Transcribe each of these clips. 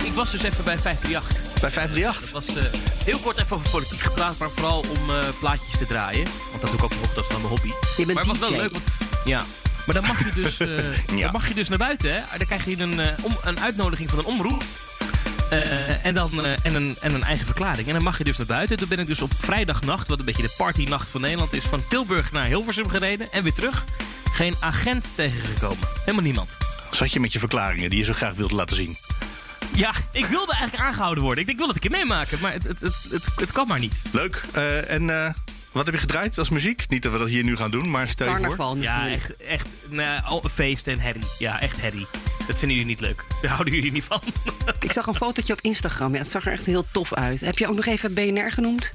ik, ik was dus even bij 538. Bij 538? Dat was eh, heel kort even over politiek gepraat, maar vooral om eh, plaatjes te draaien. Want dat doe ik ook nog, dat is dan mijn hobby. Je bent maar het was wel leuk, want, ja. Maar dan mag je dus, eh, Ja. dan mag je dus naar buiten, hè. Dan krijg je een, eh, om, een uitnodiging van een omroep. Eh, en, dan, eh, en, een, en een eigen verklaring. En dan mag je dus naar buiten. Toen ben ik dus op vrijdagnacht, wat een beetje de partynacht van Nederland is, van Tilburg naar Hilversum gereden en weer terug. Geen agent tegengekomen. Helemaal niemand. Zat je met je verklaringen die je zo graag wilde laten zien? Ja, ik wilde eigenlijk aangehouden worden. Ik, denk, ik wil het een keer meemaken, maar het, het, het, het, het kan maar niet. Leuk. Eh, en eh, wat heb je gedraaid als muziek? Niet dat we dat hier nu gaan doen, maar stel je voor. Carnaval Ja, natuurlijk. echt, echt nou, feest en herrie. Ja, echt herrie. Dat vinden jullie niet leuk. Daar houden jullie niet van. Ik zag een fotootje op Instagram. Ja, het zag er echt heel tof uit. Heb je ook nog even BNR genoemd?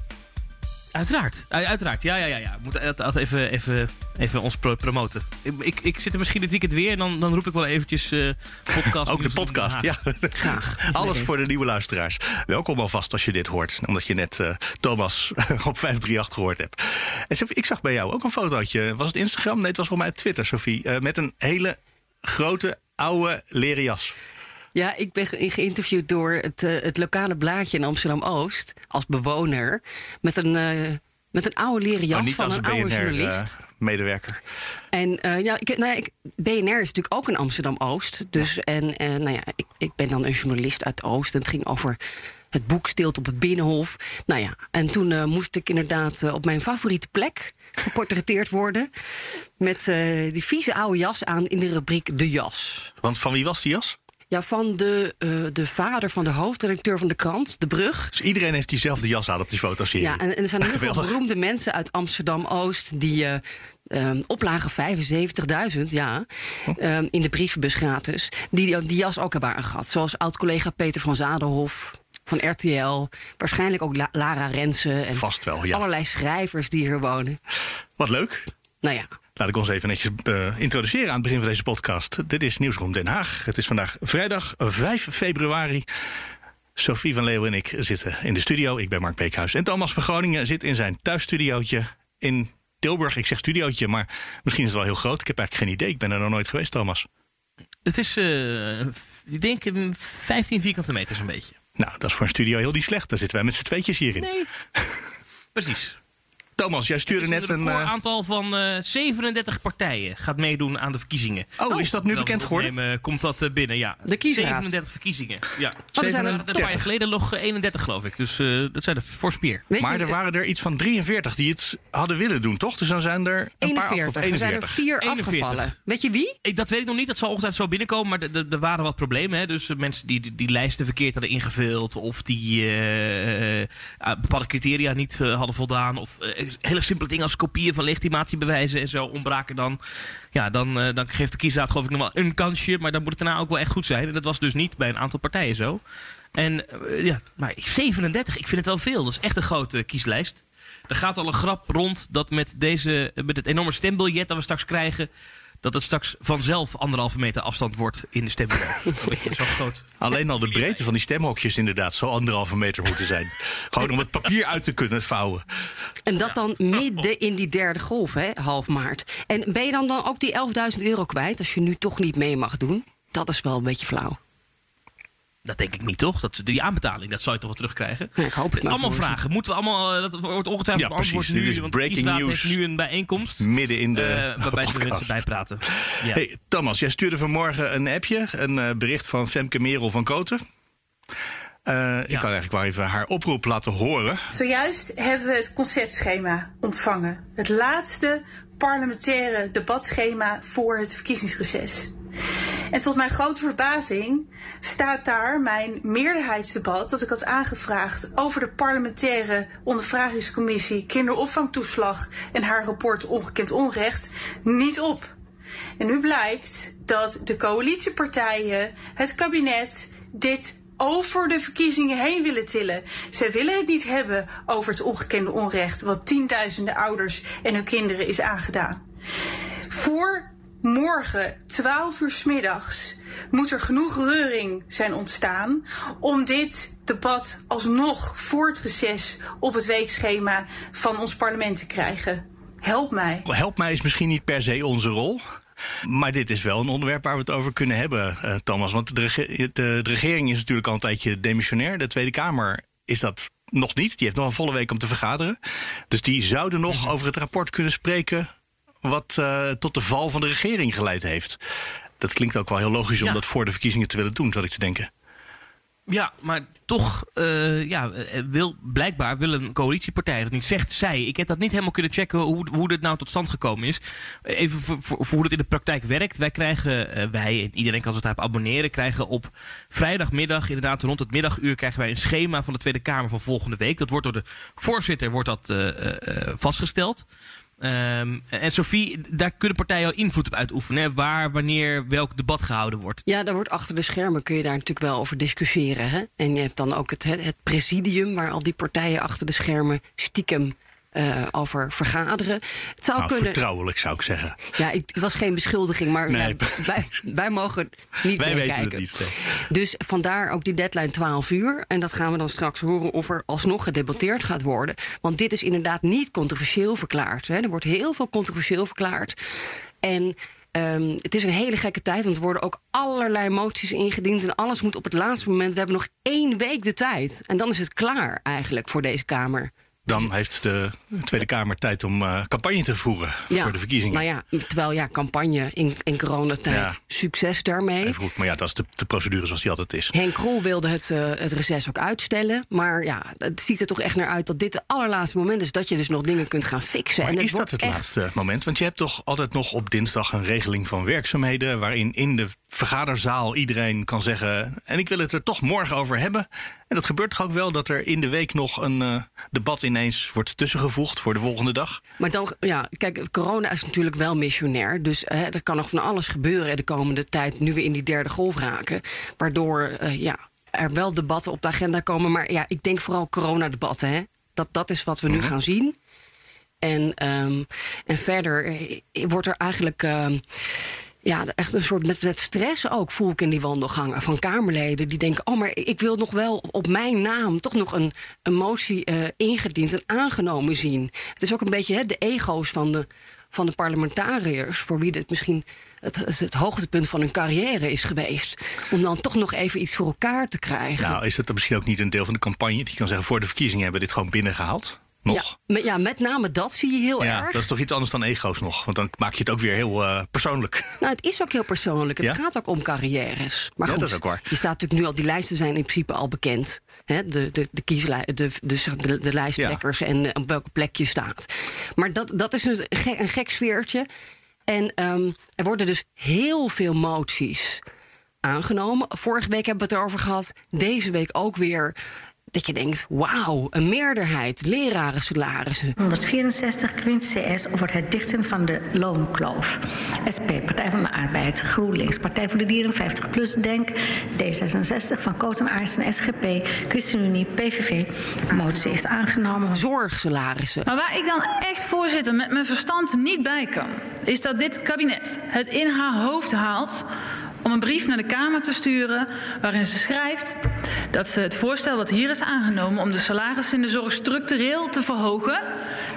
Uiteraard. Uiteraard. Ja, ja, ja. ja. Het- het even, even, even ons pro- promoten. Ik, ik, ik zit er misschien dit weekend weer en dan, dan roep ik wel eventjes eh podcast. Ook de podcast, ja. Graag. Alles voor de nieuwe luisteraars. Welkom alvast als je dit hoort. Omdat je net eh, Thomas op 538 gehoord hebt. En Sophie, ik zag bij jou ook een fotootje. Was het Instagram? Nee, het was volgens mij Twitter, Sophie. Eh, met een hele grote, oude leren jas. Ja, ik ben ge- geïnterviewd door het, eh, het lokale blaadje in Amsterdam-Oost... als bewoner, met een, eh, met een oude leren jas Oh, van een een oude journalist. BNR-medewerker. En eh, ja, ik, nou ja, ik, BNR is natuurlijk ook in Amsterdam-Oost. Dus, en eh, nou ja, ik, ik ben dan een journalist uit Oost. En het ging over het boek Stilte op het Binnenhof. Nou ja, en toen eh, moest ik inderdaad eh, op mijn favoriete plek geportretteerd worden. Met eh, die vieze oude jas aan in de rubriek De Jas. Want van wie was die jas? Ja, van de, eh, de vader van de hoofdredacteur van de krant, De Brug. Dus iedereen heeft diezelfde jas aan op die fotoserie. Ja, en, en er zijn heel veel beroemde mensen uit Amsterdam-Oost... die eh ehm, oplagen 75.000, ja, ehm, in de brievenbus gratis... die die jas ook hebben aangehad. Zoals oud-collega Peter van Zadenhof van RTL. Waarschijnlijk ook La- Lara Rensen. En Vast wel, ja. Allerlei schrijvers die hier wonen. Wat leuk. Nou ja, Laat ik ons even netjes eh, introduceren aan het begin van deze podcast. Dit is Nieuwsroom Den Haag. Het is vandaag vrijdag 5 februari. Sophie van Leeuwen en ik zitten in de studio. Ik ben Mark Beekhuis. En Thomas van Groningen zit in zijn thuisstudiootje in Tilburg. Ik zeg studiootje, maar misschien is het wel heel groot. Ik heb eigenlijk geen idee. Ik ben er nog nooit geweest, Thomas. Het is, eh, ik denk, eh, 15 vierkante meter zo'n beetje. Nou, dat is voor een studio heel niet slecht. Daar zitten wij met z'n tweetjes hierin. Nee. Precies. Thomas, jij stuurde net een... een eh, aantal van eh 37 partijen gaat meedoen aan de verkiezingen. Oh, is dat nu bekend geworden? opnemen, komt dat eh, binnen, ja. De kiesraad. 37 verkiezingen, ja. er zijn er- waren een paar jaar geleden nog eh, 31, geloof ik. Dus eh, dat zijn er voor spier. Maar je, er waren er iets van 43 die het hadden willen doen, toch? Dus dan zijn er een paar af, 41, of er zijn er 41. vier 41. afgevallen. Weet je wie? Ik, dat weet ik nog niet, dat zal ongetwijfeld zo binnenkomen. Maar er- waren wat problemen. Hè? Dus eh, mensen die, die die lijsten verkeerd hadden ingevuld. Of die eh, eh, bepaalde criteria niet eh, hadden voldaan. Of eh, hele simpele dingen als kopieën van legitimatiebewijzen en zo ontbraken dan. Ja, dan, eh, dan geeft de kiesraad geloof ik nog wel een kansje. Maar dan moet het daarna ook wel echt goed zijn. En dat was dus niet bij een aantal partijen zo. En eh, ja, maar 37, ik vind het wel veel. Dat is echt een grote kieslijst. Er gaat al een grap rond dat met, deze, met het enorme stembiljet dat we straks krijgen... dat het straks vanzelf anderhalve meter afstand wordt in de Zo groot. Alleen al de breedte van die stemhokjes inderdaad zou anderhalve meter moeten zijn. Gewoon om het papier uit te kunnen vouwen. En dat dan midden in die derde golf, hè, half maart. En ben je dan, dan ook die 11.000 euro kwijt als je nu toch niet mee mag doen? Dat is wel een beetje flauw. Dat denk ik niet, toch? Dat, die aanbetaling, dat zou je toch wel terugkrijgen? Ja, ik hoop het maar allemaal voor ze. vragen. Moeten we allemaal... eh, Dat wordt ongetwijfeld Ja, beantwoord precies. nu. Is want breaking news. heeft nu een bijeenkomst. Midden in de eh, waarbij ze mensen bijpraten. Ja. Hey, Thomas, jij stuurde vanmorgen een appje, een eh, bericht van Femke Merel van Koten. Eh, Ik kan eigenlijk wel even haar oproep laten horen. Zojuist hebben we het conceptschema ontvangen. Het laatste parlementaire debatschema voor het verkiezingsreces. En tot mijn grote verbazing staat daar mijn meerderheidsdebat dat ik had aangevraagd over de parlementaire ondervragingscommissie kinderopvangtoeslag en haar rapport Ongekend Onrecht niet op. En nu blijkt dat de coalitiepartijen, het kabinet, dit over de verkiezingen heen willen tillen. Zij willen het niet hebben over het ongekende onrecht wat tienduizenden ouders en hun kinderen is aangedaan. Voor morgen, 12 uur middags, moet er genoeg reuring zijn ontstaan om dit debat alsnog voor het reces op het weekschema van ons parlement te krijgen. Help mij. Help mij is misschien niet per se onze rol. Maar dit is wel een onderwerp waar we het over kunnen hebben, uh, Thomas. Want de, de, de, regering is natuurlijk al een tijdje demissionair. De Tweede Kamer is dat nog niet. Die heeft nog een volle week om te vergaderen. Dus die zouden nog mhm. over het rapport kunnen spreken. wat uh, tot de val van de regering geleid heeft. Dat klinkt ook wel heel logisch om dat voor de verkiezingen te willen doen, zou ik te denken. Ja, maar toch uh, ja, eh, wil, blijkbaar wil een coalitiepartij dat niet. Zegt zij. Ik heb dat niet helemaal kunnen checken hoe, hoe dit nou tot stand gekomen is. Even voor, hoe het in de praktijk werkt. Wij krijgen, uh, wij en iedereen kan zich daarop abonneren, krijgen op vrijdagmiddag, inderdaad rond het middaguur, krijgen wij een schema van de Tweede Kamer van volgende week. Dat wordt door de voorzitter wordt dat, vastgesteld. Um, en Sophie, daar kunnen partijen al invloed op uitoefenen. Waar, wanneer, welk debat gehouden wordt. Ja, daar wordt achter de schermen kun je daar natuurlijk wel over discussiëren. Hè? En je hebt dan ook het, het presidium, waar al die partijen achter de schermen stiekem uh, over vergaderen. Het zou nou, kunnen... Vertrouwelijk zou ik zeggen. Ja, ik, het was geen beschuldiging, maar nee. wij, wij, mogen niet wij weten het niet. Dus vandaar ook die deadline 12 uur. En dat gaan we dan straks horen of er alsnog gedebatteerd gaat worden. Want dit is inderdaad niet controversieel verklaard. Hè. Er wordt heel veel controversieel verklaard. En Um, het is een hele gekke tijd, want er worden ook allerlei moties ingediend en alles moet op het laatste moment. We hebben nog één week de tijd en dan is het klaar eigenlijk voor deze Kamer. Dan heeft de Tweede Kamer tijd om uh, campagne te voeren voor de verkiezingen. Nou ja, terwijl ja, campagne in, in coronatijd. Succes daarmee. Even goed, maar ja, dat is de, de procedure zoals die altijd is. Henk Krol wilde het, uh, het reces ook uitstellen. Maar ja, het ziet er toch echt naar uit dat dit het allerlaatste moment is dat je dus nog dingen kunt gaan fixen. Maar en is dat het laatste moment? Want je hebt toch altijd nog op dinsdag een regeling van werkzaamheden. waarin in de vergaderzaal iedereen kan zeggen. En ik wil het er toch morgen over hebben. En dat gebeurt toch ook wel dat er in de week nog een uh, debat ineens wordt tussengevoegd voor de volgende dag? Maar dan, ja, kijk, corona is natuurlijk wel missionair. Dus hè, er kan nog van alles gebeuren de komende tijd, nu we in die derde golf raken. Waardoor, uh, ja, er wel debatten op de agenda komen. Maar ja, ik denk vooral coronadebatten. Hè? Dat, dat is wat we nu mhm. gaan zien. En, um, en verder eh, wordt er eigenlijk. Uh, ja, echt een soort met, stress ook voel ik in die wandelgangen van Kamerleden. Die denken, oh, maar ik wil nog wel op mijn naam toch nog een, een motie uh, ingediend en aangenomen zien. Het is ook een beetje hè, de ego's van de, van de parlementariërs, voor wie dit misschien het, het hoogtepunt van hun carrière is geweest. Om dan toch nog even iets voor elkaar te krijgen. Nou, is het dan misschien ook niet een deel van de campagne die kan zeggen: voor de verkiezingen hebben we dit gewoon binnengehaald? Ja, met, ja, met name dat zie je heel ja, erg. Dat is toch iets anders dan ego's nog? Want dan maak je het ook weer heel uh, persoonlijk. Nou, het is ook heel persoonlijk. Het gaat ook om carrières. Maar goed, dat is ook waar. je staat natuurlijk nu al, die lijsten zijn in principe al bekend. Hè? De, de, de, de, de, de, lijsttrekkers en op welke plek je staat. Maar dat, dat is een, een gek sfeertje. En um, er worden dus heel veel moties aangenomen. Vorige week hebben we het erover gehad. Deze week ook weer dat je denkt, wauw, een meerderheid, leraren salarissen. 164 Quint CS over het dichten van de loonkloof. SP, Partij van de Arbeid, GroenLinks, Partij voor de Dieren, 50PLUS, DENK, D66 van Koten Aarsen, SGP, ChristenUnie, PVV. Motie is aangenomen. Zorgsalarissen. Maar waar ik dan echt, voorzitter, met mijn verstand niet bij kan... is dat dit kabinet het in haar hoofd haalt om een brief naar de Kamer te sturen waarin ze schrijft dat ze het voorstel wat hier is aangenomen om de salarissen in de zorg structureel te verhogen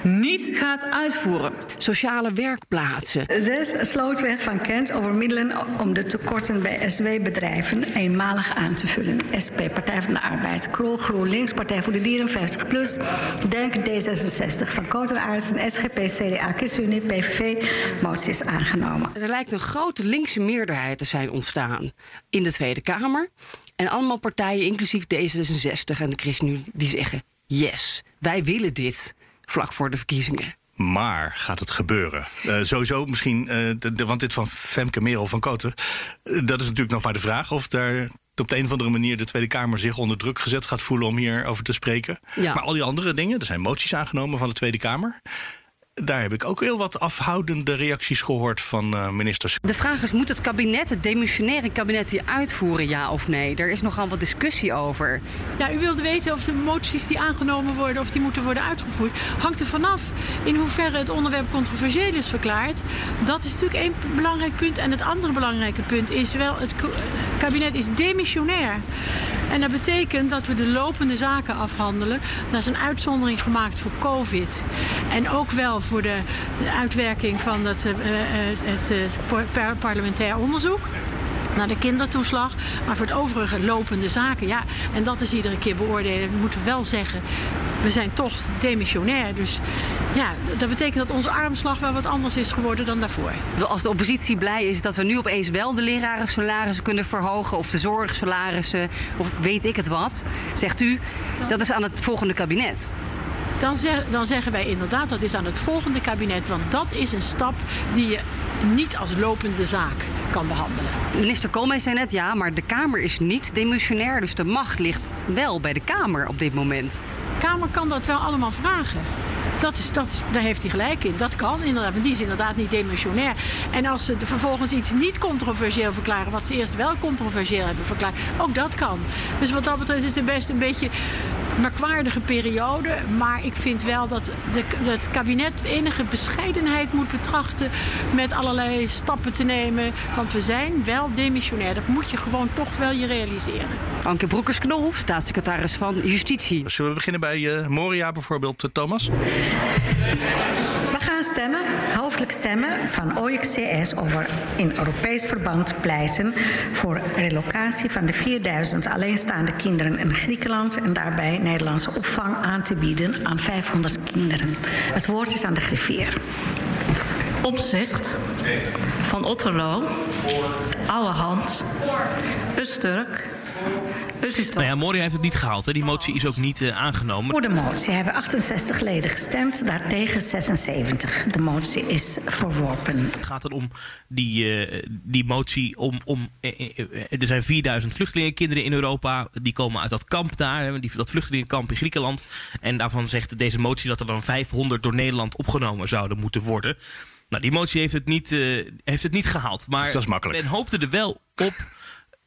niet gaat uitvoeren. Sociale werkplaatsen. Zes Slootweg van Kent over middelen om de tekorten bij SW-bedrijven eenmalig aan te vullen. SP, Partij van de Arbeid, Krol, GroenLinks, Partij voor de Dieren, 50PLUS, Denk, D66 van Kotenaarsen, SGP, CDA, ChristenUnie, PVV. Motie is aangenomen. Er lijkt een grote linkse meerderheid te zijn ontstaan in de Tweede Kamer. En allemaal partijen, inclusief D66 en de ChristenUnie, die zeggen: yes, wij willen dit vlak voor de verkiezingen. Maar gaat het gebeuren? Uh, sowieso misschien, uh, de, want dit van Femke Merel van Koten... Uh, dat is natuurlijk nog maar de vraag of daar op de een of andere manier de Tweede Kamer zich onder druk gezet gaat voelen om hierover te spreken. Ja. Maar al die andere dingen, er zijn moties aangenomen van de Tweede Kamer daar heb ik ook heel wat afhoudende reacties gehoord van uh, ministers. De vraag is: moet het kabinet, het demissionaire kabinet, die uitvoeren, ja of nee? Er is nogal wat discussie over. Ja, u wilde weten of de moties die aangenomen worden, of die moeten worden uitgevoerd. Hangt er vanaf in hoeverre het onderwerp controversieel is verklaard. Dat is natuurlijk één belangrijk punt. En het andere belangrijke punt is wel: het kabinet is demissionair. En dat betekent dat we de lopende zaken afhandelen. Daar is een uitzondering gemaakt voor COVID. En ook wel voor de uitwerking van het, uh, het, het parlementair onderzoek naar de kindertoeslag. Maar voor het overige lopende zaken, ja. En dat is iedere keer beoordelen. We moeten wel zeggen, we zijn toch demissionair. Dus ja, dat betekent dat onze armslag wel wat anders is geworden dan daarvoor. Als de oppositie blij is dat we nu opeens wel de leraren salarissen kunnen verhogen... of de zorgsalarissen, of weet ik het wat, zegt u, dat is aan het volgende kabinet. Dan, zeg, dan zeggen wij inderdaad dat is aan het volgende kabinet. Want dat is een stap die je niet als lopende zaak kan behandelen. Minister Koolmees zei net ja, maar de Kamer is niet demissionair. Dus de macht ligt wel bij de Kamer op dit moment. De Kamer kan dat wel allemaal vragen. Dat is, dat, daar heeft hij gelijk in. Dat kan inderdaad, want die is inderdaad niet demissionair. En als ze vervolgens iets niet controversieel verklaren, wat ze eerst wel controversieel hebben verklaard, ook dat kan. Dus wat dat betreft is het best een beetje merkwaardige periode. Maar ik vind wel dat de, het kabinet enige bescheidenheid moet betrachten met allerlei stappen te nemen. Want we zijn wel demissionair. Dat moet je gewoon toch wel je realiseren. Anke Broekers-Knol, staatssecretaris van Justitie. Zullen we beginnen bij uh, Moria bijvoorbeeld, uh, Thomas? Stemmen, hoofdelijk stemmen van OXCS over in Europees verband pleiten voor relocatie van de 4000 alleenstaande kinderen in Griekenland en daarbij Nederlandse opvang aan te bieden aan 500 kinderen. Het woord is aan de griffier. Opzicht van Otterlo, Ouwehand, Usturk, nou ja, Moria heeft het niet gehaald. Hè. Die motie is ook niet uh, aangenomen. Voor de motie hebben 68 leden gestemd, daartegen 76. De motie is verworpen. Het gaat er om die, uh, die motie om... om uh, er zijn 4000 vluchtelingenkinderen in Europa. Die komen uit dat kamp daar, die, dat vluchtelingenkamp in Griekenland. En daarvan zegt deze motie dat er dan 500 door Nederland opgenomen zouden moeten worden. Nou, die motie heeft het niet, heeft het niet gehaald. Maar dat is makkelijk. men hoopte er wel op...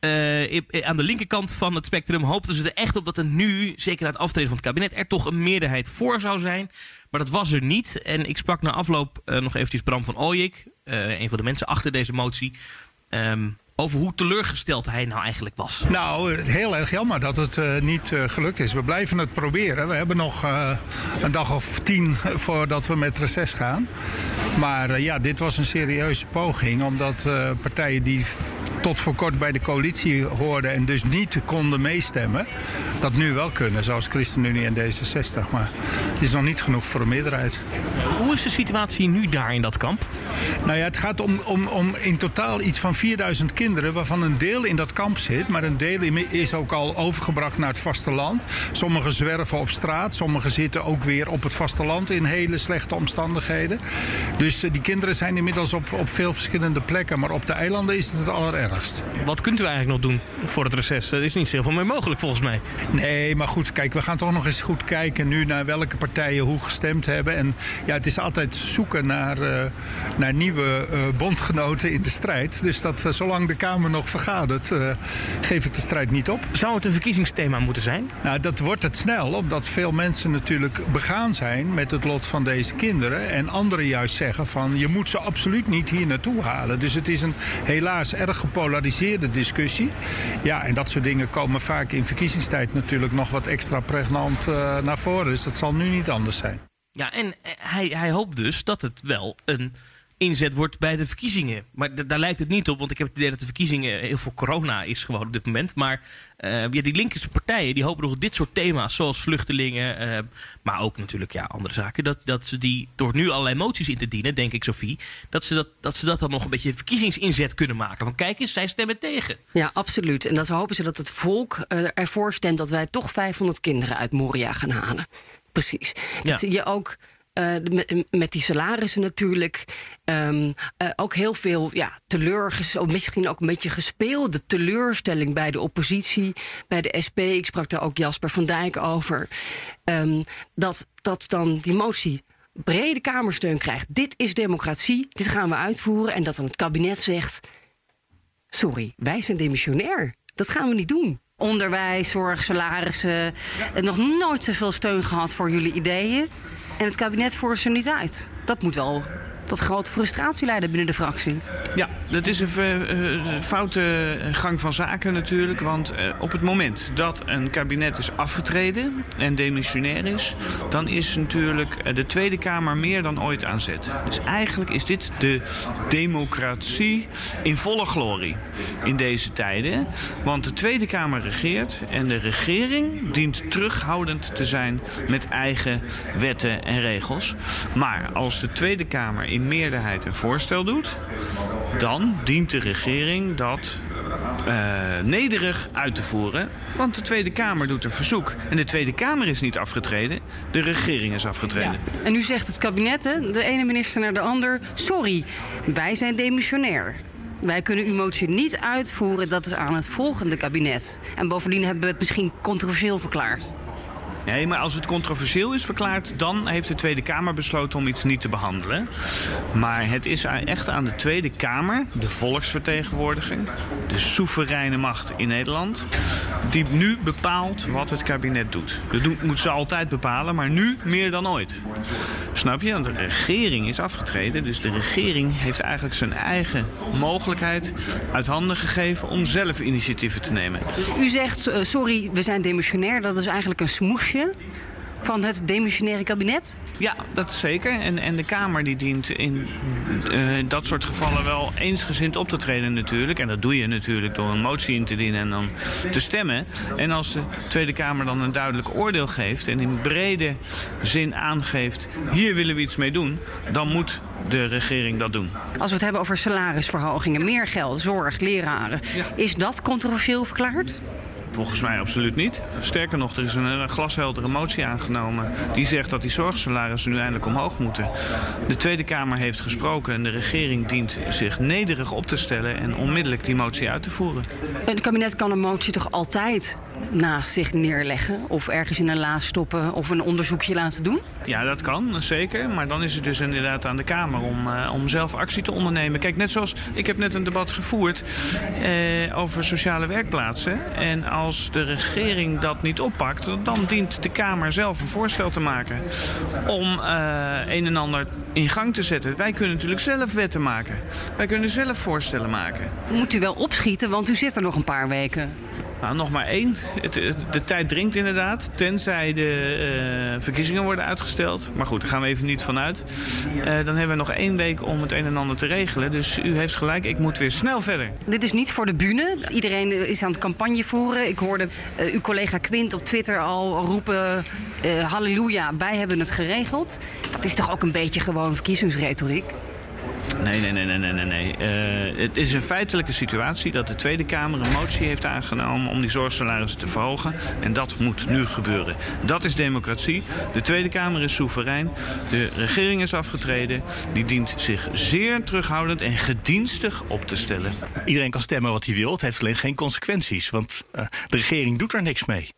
Uh, aan de linkerkant van het spectrum hoopten ze er echt op dat er nu, zeker na het aftreden van het kabinet, er toch een meerderheid voor zou zijn. Maar dat was er niet. En ik sprak na afloop uh, nog eventjes Bram van Ooyik, uh, een van de mensen achter deze motie. Um, over hoe teleurgesteld hij nou eigenlijk was. Nou, heel erg jammer dat het uh, niet uh, gelukt is. We blijven het proberen. We hebben nog uh, een dag of tien voordat we met reces gaan. Maar ja, dit was een serieuze poging. Omdat partijen die tot voor kort bij de coalitie hoorden... en dus niet konden meestemmen, dat nu wel kunnen. Zoals ChristenUnie en D66. Maar het is nog niet genoeg voor een meerderheid. Hoe is de situatie nu daar in dat kamp? Nou ja, het gaat om, om, om in totaal iets van 4000 kinderen... waarvan een deel in dat kamp zit. Maar een deel is ook al overgebracht naar het vasteland. Sommigen zwerven op straat. Sommigen zitten ook weer op het vasteland in hele slechte omstandigheden. Dus uh, die kinderen zijn inmiddels op, op veel verschillende plekken. Maar op de eilanden is het het allerergst. Wat kunt u eigenlijk nog doen voor het reces? Er is niet zoveel meer mogelijk volgens mij. Nee, maar goed, kijk, we gaan toch nog eens goed kijken nu naar welke partijen hoe gestemd hebben. En ja, het is altijd zoeken naar, uh, naar nieuwe uh, bondgenoten in de strijd. Dus dat uh, zolang de Kamer nog vergadert, geef ik de strijd niet op. Zou het een verkiezingsthema moeten zijn? Nou, dat wordt het snel, omdat veel mensen natuurlijk begaan zijn met het lot van deze kinderen. En anderen juist zeggen van je moet ze absoluut niet hier naartoe halen. Dus het is een helaas erg gepolariseerde discussie. Ja, en dat soort dingen komen vaak in verkiezingstijd natuurlijk nog wat extra pregnant uh, naar voren. Dus dat zal nu niet anders zijn. Ja, en hij, hij hoopt dus dat het wel een inzet wordt bij de verkiezingen. Maar daar lijkt het niet op, want ik heb het idee dat de verkiezingen heel veel corona is gewoon op dit moment. Maar uh, ja, die linkse partijen die hopen nog dit soort thema's, zoals vluchtelingen, uh, maar ook natuurlijk ja, andere zaken, dat, dat ze die door nu allerlei moties in te dienen, denk ik Sophie, dat ze dat, dat ze dat dan nog een beetje verkiezingsinzet kunnen maken. Van kijk eens, zij stemmen tegen. Ja, absoluut. En dan hopen ze dat het volk uh, ervoor stemt dat wij toch 500 kinderen uit Moria gaan halen. Precies. Ja. Dat zie je ook uh, met, met, die salarissen natuurlijk. Um, uh, ook heel veel ja, teleurgesteld, misschien ook een beetje gespeelde teleurstelling bij de oppositie, bij de SP. Ik sprak daar ook Jasper van Dijk over. Um, dat, dat dan die motie brede kamersteun krijgt. Dit is democratie, dit gaan we uitvoeren. En dat dan het kabinet zegt: Sorry, wij zijn demissionair. Dat gaan we niet doen onderwijs, zorg, salarissen. Nog nooit zoveel steun gehad voor jullie ideeën. En het kabinet voert ze niet uit. Dat moet wel tot grote frustratie leiden binnen de fractie. Ja, dat is een uh, foute gang van zaken natuurlijk. Want uh, op het moment dat een kabinet is afgetreden en demissionair is, dan is natuurlijk de Tweede Kamer meer dan ooit aan zet. Dus eigenlijk is dit de democratie in volle glorie in deze tijden. Want de Tweede Kamer regeert en de regering dient terughoudend te zijn met eigen wetten en regels. Maar als de Tweede Kamer in meerderheid een voorstel doet, dan dient de regering dat uh, nederig uit te voeren. Want de Tweede Kamer doet een verzoek. En de Tweede Kamer is niet afgetreden, de regering is afgetreden. En nu zegt het kabinet, hè, de ene minister naar de ander... sorry, wij zijn demissionair. Wij kunnen uw motie niet uitvoeren, dat is aan het volgende kabinet. En bovendien hebben we het misschien controversieel verklaard. Nee, maar als het controversieel is verklaard, dan heeft de Tweede Kamer besloten om iets niet te behandelen. Maar het is echt aan de Tweede Kamer, de volksvertegenwoordiging, de soevereine macht in Nederland, die nu bepaalt wat het kabinet doet. Dat moet ze altijd bepalen, maar nu meer dan ooit. Snap je? Want de regering is afgetreden, dus de regering heeft eigenlijk zijn eigen mogelijkheid uit handen gegeven om zelf initiatieven te nemen. U zegt, uh, sorry, we zijn demissionair, dat is eigenlijk een smoesje van het demissionaire kabinet? Ja, dat is zeker. En, en de Kamer die dient in uh, dat soort gevallen wel eensgezind op te treden natuurlijk. En dat doe je natuurlijk door een motie in te dienen en dan te stemmen. En als de Tweede Kamer dan een duidelijk oordeel geeft en in brede zin aangeeft... hier willen we iets mee doen, dan moet de regering dat doen. Als we het hebben over salarisverhogingen, meer geld, zorg, leraren... is dat controversieel verklaard? Volgens mij absoluut niet. Sterker nog, er is een, glasheldere motie aangenomen die zegt dat die zorgsalarissen nu eindelijk omhoog moeten. De Tweede Kamer heeft gesproken en de regering dient zich nederig op te stellen en onmiddellijk die motie uit te voeren. Het kabinet kan een motie toch altijd naast zich neerleggen of ergens in een la stoppen of een onderzoekje laten doen? Ja, dat kan, zeker. Maar dan is het dus inderdaad aan de Kamer om, uh, om zelf actie te ondernemen. Kijk, net zoals ik heb net een debat gevoerd eh, over sociale werkplaatsen. En als de regering dat niet oppakt, dan dient de Kamer zelf een voorstel te maken om uh, een en ander in gang te zetten. Wij kunnen natuurlijk zelf wetten maken. Wij kunnen zelf voorstellen maken. Moet u wel opschieten, want u zit er nog een paar weken. Nou, nog maar één. Het, de tijd dringt inderdaad, tenzij de uh, verkiezingen worden uitgesteld. Maar goed, daar gaan we even niet vanuit. Uh, dan hebben we nog één week om het een en ander te regelen. Dus u heeft gelijk, ik moet weer snel verder. Dit is niet voor de bühne. Iedereen is aan het campagne voeren. Ik hoorde uh, uw collega Quint op Twitter al roepen... halleluja, wij hebben het geregeld. Dat is toch ook een beetje gewoon verkiezingsretoriek? Nee, nee, nee, nee, nee, nee. Uh, het is een feitelijke situatie dat de Tweede Kamer een motie heeft aangenomen om die zorgsalarissen te verhogen. En dat moet nu gebeuren. Dat is democratie. De Tweede Kamer is soeverein. De regering is afgetreden. Die dient zich zeer terughoudend en gedienstig op te stellen. Iedereen kan stemmen wat hij wil. Het heeft alleen geen consequenties. Want uh, de regering doet er niks mee.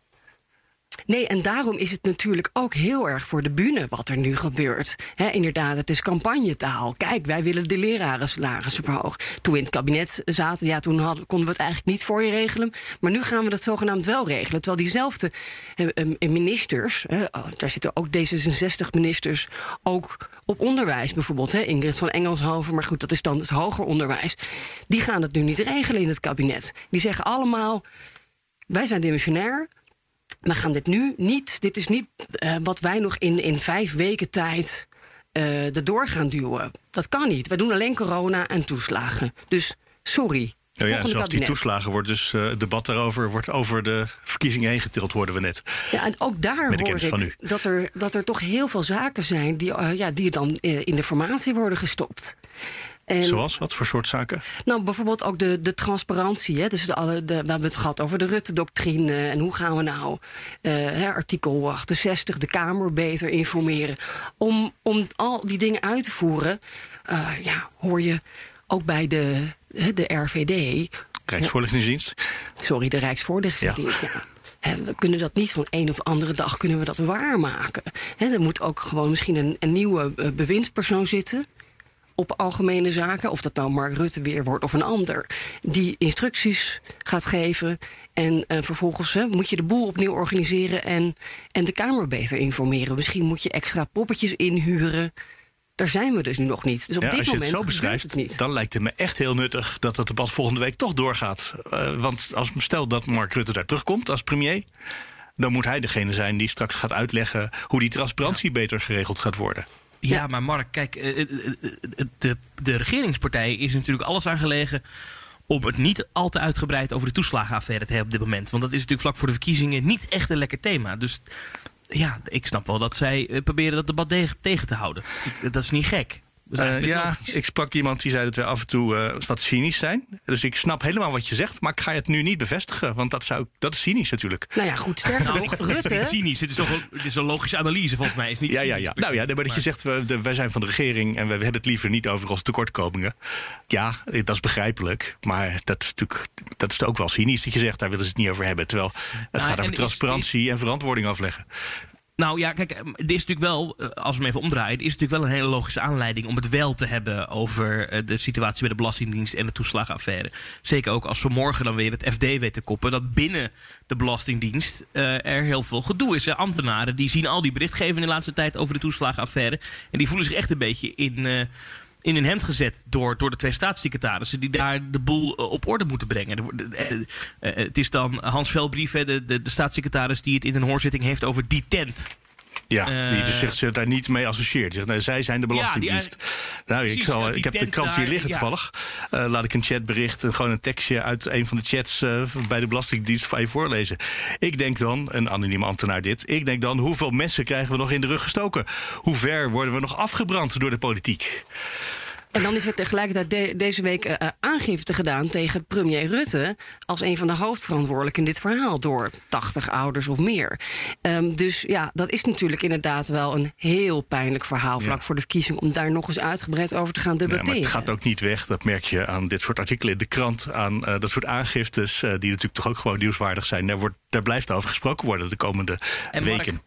Nee, en daarom is het natuurlijk ook heel erg voor de bühne wat er nu gebeurt. He, inderdaad, het is campagnetaal. Kijk, wij willen de leraren salarissen verhogen. Toen we in het kabinet zaten, ja, toen hadden, konden we het eigenlijk niet voor je regelen. Maar nu gaan we dat zogenaamd wel regelen. Terwijl diezelfde eh, ministers, eh, oh, daar zitten ook D66-ministers, ook op onderwijs bijvoorbeeld. Hè, Ingrid van Engelshoven, maar goed, dat is dan het hoger onderwijs. Die gaan het nu niet regelen in het kabinet. Die zeggen allemaal, wij zijn dimensionair we gaan dit nu niet. Dit is niet uh, wat wij nog in, in vijf weken tijd uh, erdoor gaan duwen. Dat kan niet. Wij doen alleen corona en toeslagen. Dus sorry. Nou ja, zoals die toeslagen wordt dus uh, het debat daarover wordt over de verkiezingen heen getild, hoorden we net. Ja, en ook daar hoor ik dat er, dat er toch heel veel zaken zijn die, uh, ja, die dan in de formatie worden gestopt. En, Zoals? Wat voor soort zaken? Nou, bijvoorbeeld ook de, de transparantie. Hè? Dus de, alle, de, we hebben het gehad over de Rutte-doctrine. En hoe gaan we nou uh, hè, artikel 68, de Kamer beter informeren. Om, om al die dingen uit te voeren, uh, ja, hoor je ook bij de, de RVD. Rijksvoorlichtingsdienst? Sorry, de Rijksvoorlichtingsdienst, ja. ja. we kunnen dat niet van een op de andere dag kunnen we dat waarmaken. Er moet ook gewoon misschien een, een nieuwe uh, bewindspersoon zitten op algemene zaken, of dat nou Mark Rutte weer wordt of een ander, die instructies gaat geven. En uh, vervolgens hè, moet je de boel opnieuw organiseren en, en de Kamer beter informeren. Misschien moet je extra poppetjes inhuren. daar zijn we dus nu nog niet. Dus op Ja, dit als je het moment zo gebeurt beschrijft, het niet. dan lijkt het me echt heel nuttig dat het debat volgende week toch doorgaat. Eh, want als, stel dat Mark Rutte daar terugkomt als premier, dan moet hij degene zijn die straks gaat uitleggen hoe die transparantie beter geregeld gaat worden. Ja, maar Mark, kijk, eh, eh, eh, de, de regeringspartij is natuurlijk alles aangelegen om het niet al te uitgebreid over de toeslagenaffaire te hebben op dit moment. Want dat is natuurlijk vlak voor de verkiezingen niet echt een lekker thema. Dus ja, ik snap wel dat zij proberen dat debat de- tegen te houden. Dat is niet gek. Is Eh, ja, logisch. ik sprak iemand die zei dat we af en toe eh, wat cynisch zijn. Dus ik snap helemaal wat je zegt, maar ik ga het nu niet bevestigen. Want dat, zou, dat is cynisch natuurlijk. Nou ja, goed, sterker Nou, nog, het is niet cynisch. Het is toch een, het is een logische analyse volgens mij. Het is niet Ja, ja, cynisch ja. Nou ja, maar dat je zegt, we, de- wij zijn van de regering en we hebben het liever niet over onze tekortkomingen. Ja, dat is begrijpelijk. Maar dat is natuurlijk dat is ook wel cynisch dat je zegt, daar willen ze het niet over hebben. Terwijl het Nou, gaat en over is- transparantie en verantwoording afleggen. Nou ja, kijk, dit is natuurlijk wel, eh, als we hem even omdraaien, is natuurlijk wel een hele logische aanleiding om het wel te hebben over eh, de situatie bij de Belastingdienst en de toeslagenaffaire. Zeker ook als we morgen dan weer het FD weten te koppen dat binnen de Belastingdienst eh, er heel veel gedoe is. Hè. Ambtenaren die zien al die berichtgeving in de laatste tijd over de toeslagenaffaire en die voelen zich echt een beetje in. In hun hemd gezet door, door de twee staatssecretarissen... die daar de boel eh, op orde moeten brengen. Eh, eh, het is dan Hans Velbrief, de, de, de staatssecretaris... die het in een hoorzitting heeft over die tent. Ja, die dus zegt ze daar niet mee associeert. Zegt, nee, zij zijn de Belastingdienst. nou, ik, zal, ik heb de krant hier liggen ja. toevallig. Laat ik een chatbericht, en gewoon een tekstje uit een van de chats bij de Belastingdienst van je voorlezen. Ik denk dan, een anonieme ambtenaar dit, ik denk dan, hoeveel messen krijgen we nog in de rug gestoken? Hoe ver worden we nog afgebrand door de politiek? En dan is er tegelijkertijd de- deze week eh, eh, aangifte gedaan tegen premier Rutte... als een van de hoofdverantwoordelijken in dit verhaal... door 80 ouders of meer. Ehm, dus ja, dat is natuurlijk inderdaad wel een heel pijnlijk verhaal... vlak voor de verkiezing om daar nog eens uitgebreid over te gaan debatteren. maar het gaat ook niet weg. Dat merk je aan dit soort artikelen in de krant. Aan eh, dat soort aangiftes, eh, die natuurlijk toch ook gewoon nieuwswaardig zijn. Daar, wordt, daar blijft over gesproken worden de komende En Mark, weken.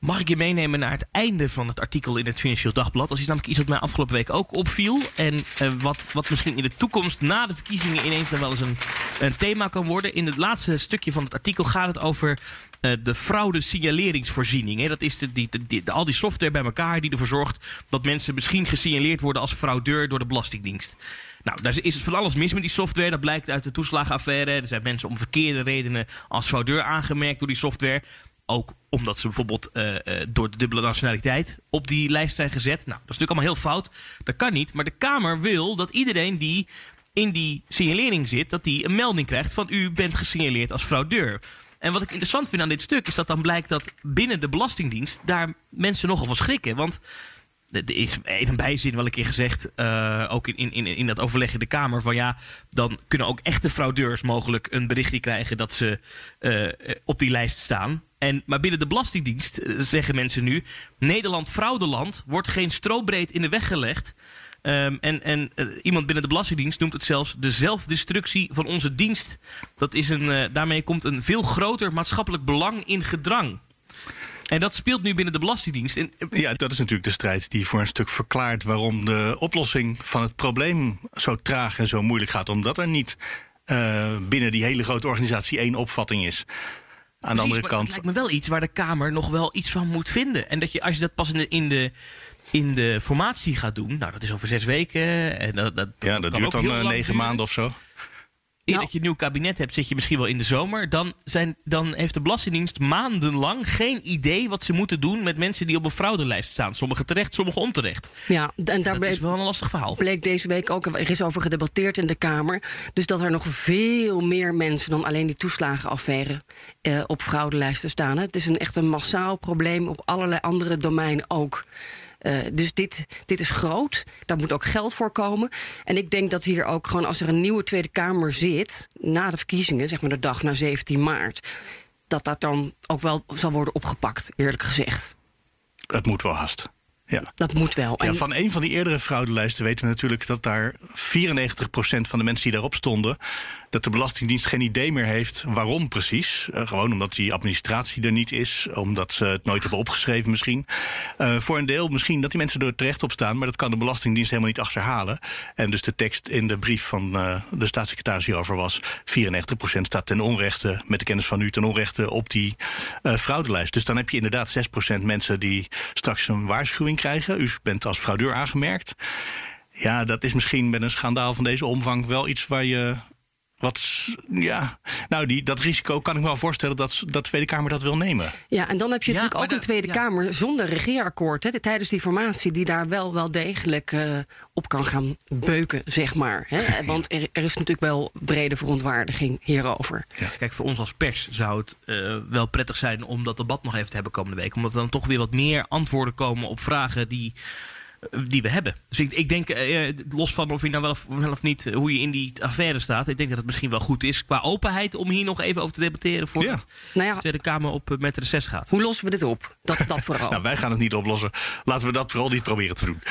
Mag ik je meenemen naar het einde van het artikel in het Financieel Dagblad? Dat is namelijk iets wat mij afgelopen week ook opviel. En eh, wat, wat misschien in de toekomst na de verkiezingen ineens dan wel eens een, een thema kan worden. In het laatste stukje van het artikel gaat het over eh, de fraude signaleringsvoorziening. Hè. Dat is de, die, de- al die software bij elkaar die ervoor zorgt dat mensen misschien gesignaleerd worden als fraudeur door de Belastingdienst. Nou, daar is van alles mis met die software. Dat blijkt uit de toeslagenaffaire. Er zijn mensen om verkeerde redenen als fraudeur aangemerkt door die software. Ook omdat ze bijvoorbeeld eh, eh, door de dubbele nationaliteit op die lijst zijn gezet. Nou, dat is natuurlijk allemaal heel fout. Dat kan niet. Maar de Kamer wil dat iedereen die in die signalering zit, dat die een melding krijgt van u bent gesignaleerd als fraudeur. En wat ik interessant vind aan dit stuk is dat dan blijkt dat binnen de Belastingdienst daar mensen nogal van schrikken. Want er is in een bijzin wel een keer gezegd, eh, ook in, in, in, dat overleg in de Kamer, van ja, dan kunnen ook echte fraudeurs mogelijk een berichtje krijgen dat ze op die lijst staan. En, maar binnen de Belastingdienst eh, zeggen mensen nu, Nederland fraudeland wordt geen strobreed in de weg gelegd. Ehm, en en eh, iemand binnen de Belastingdienst noemt het zelfs de zelfdestructie van onze dienst. Dat is een, eh, daarmee komt een veel groter maatschappelijk belang in gedrang. En dat speelt nu binnen de Belastingdienst. En, Ja, dat is natuurlijk de strijd die voor een stuk verklaart waarom de oplossing van het probleem zo traag en zo moeilijk gaat. Omdat er niet binnen die hele grote organisatie één opvatting is. Aan de andere kant. Het lijkt me wel iets waar de Kamer nog wel iets van moet vinden. En dat je, als je dat pas in de, in de, in de formatie gaat doen, nou dat is over zes weken. En dat, dat, ja, dat duurt dan eh, negen maanden of zo. Eer Nou. dat je een nieuw kabinet hebt, zit je misschien wel in de zomer. Dan, zijn, dan heeft de Belastingdienst maandenlang geen idee wat ze moeten doen met mensen die op een fraudelijst staan. Sommigen terecht, sommigen onterecht. Ja, en daar Dat bleek, is wel een lastig verhaal. bleek deze week ook, er is over gedebatteerd in de Kamer. Dus dat er nog veel meer mensen dan alleen die toeslagenaffaire eh, op fraudelijsten staan. Het is een echt een massaal probleem op allerlei andere domeinen ook. Eh, dus dit, dit is groot. Daar moet ook geld voor komen. En ik denk dat hier ook gewoon als er een nieuwe Tweede Kamer zit, na de verkiezingen, zeg maar de dag na 17 maart, dat dat dan ook wel zal worden opgepakt, eerlijk gezegd. Het moet wel haast. Ja. Dat moet wel. Ja, van een van die eerdere fraudelijsten weten we natuurlijk dat daar 94% van de mensen die daarop stonden, dat de Belastingdienst geen idee meer heeft waarom precies. Uh, gewoon omdat die administratie er niet is, omdat ze het nooit hebben opgeschreven misschien. Uh, voor een deel misschien dat die mensen er terecht op staan, maar dat kan de Belastingdienst helemaal niet achterhalen. En dus de tekst in de brief van uh, de staatssecretaris hierover was: 94% staat ten onrechte, met de kennis van u, ten onrechte op die fraudelijst. Dus dan heb je inderdaad 6% mensen die straks een waarschuwing krijgen. U bent als fraudeur aangemerkt. Ja, dat is misschien met een schandaal van deze omvang wel iets waar je wat, ja, nou, die, dat risico kan ik me wel voorstellen dat, dat de Tweede Kamer dat wil nemen. Ja, en dan heb je natuurlijk ook een Tweede Kamer zonder regeerakkoord. Hè, tijdens die formatie, die daar wel, wel degelijk uh, op kan gaan beuken, zeg maar. Hè? Want er, er, is natuurlijk wel brede verontwaardiging hierover. Ja. Kijk, voor ons als pers zou het uh, wel prettig zijn om dat debat nog even te hebben komende week. Omdat er dan toch weer wat meer antwoorden komen op vragen die die we hebben. Dus ik, ik denk, uh, los van of je nou wel of, wel of, niet, hoe je in die affaire staat, ik denk dat het misschien wel goed is qua openheid om hier nog even over te debatteren voor ja. nou ja. de Tweede Kamer op met reces gaat. Hoe lossen we dit op? Dat, dat vooral. nou, wij gaan het niet oplossen. Laten we dat vooral niet proberen te doen.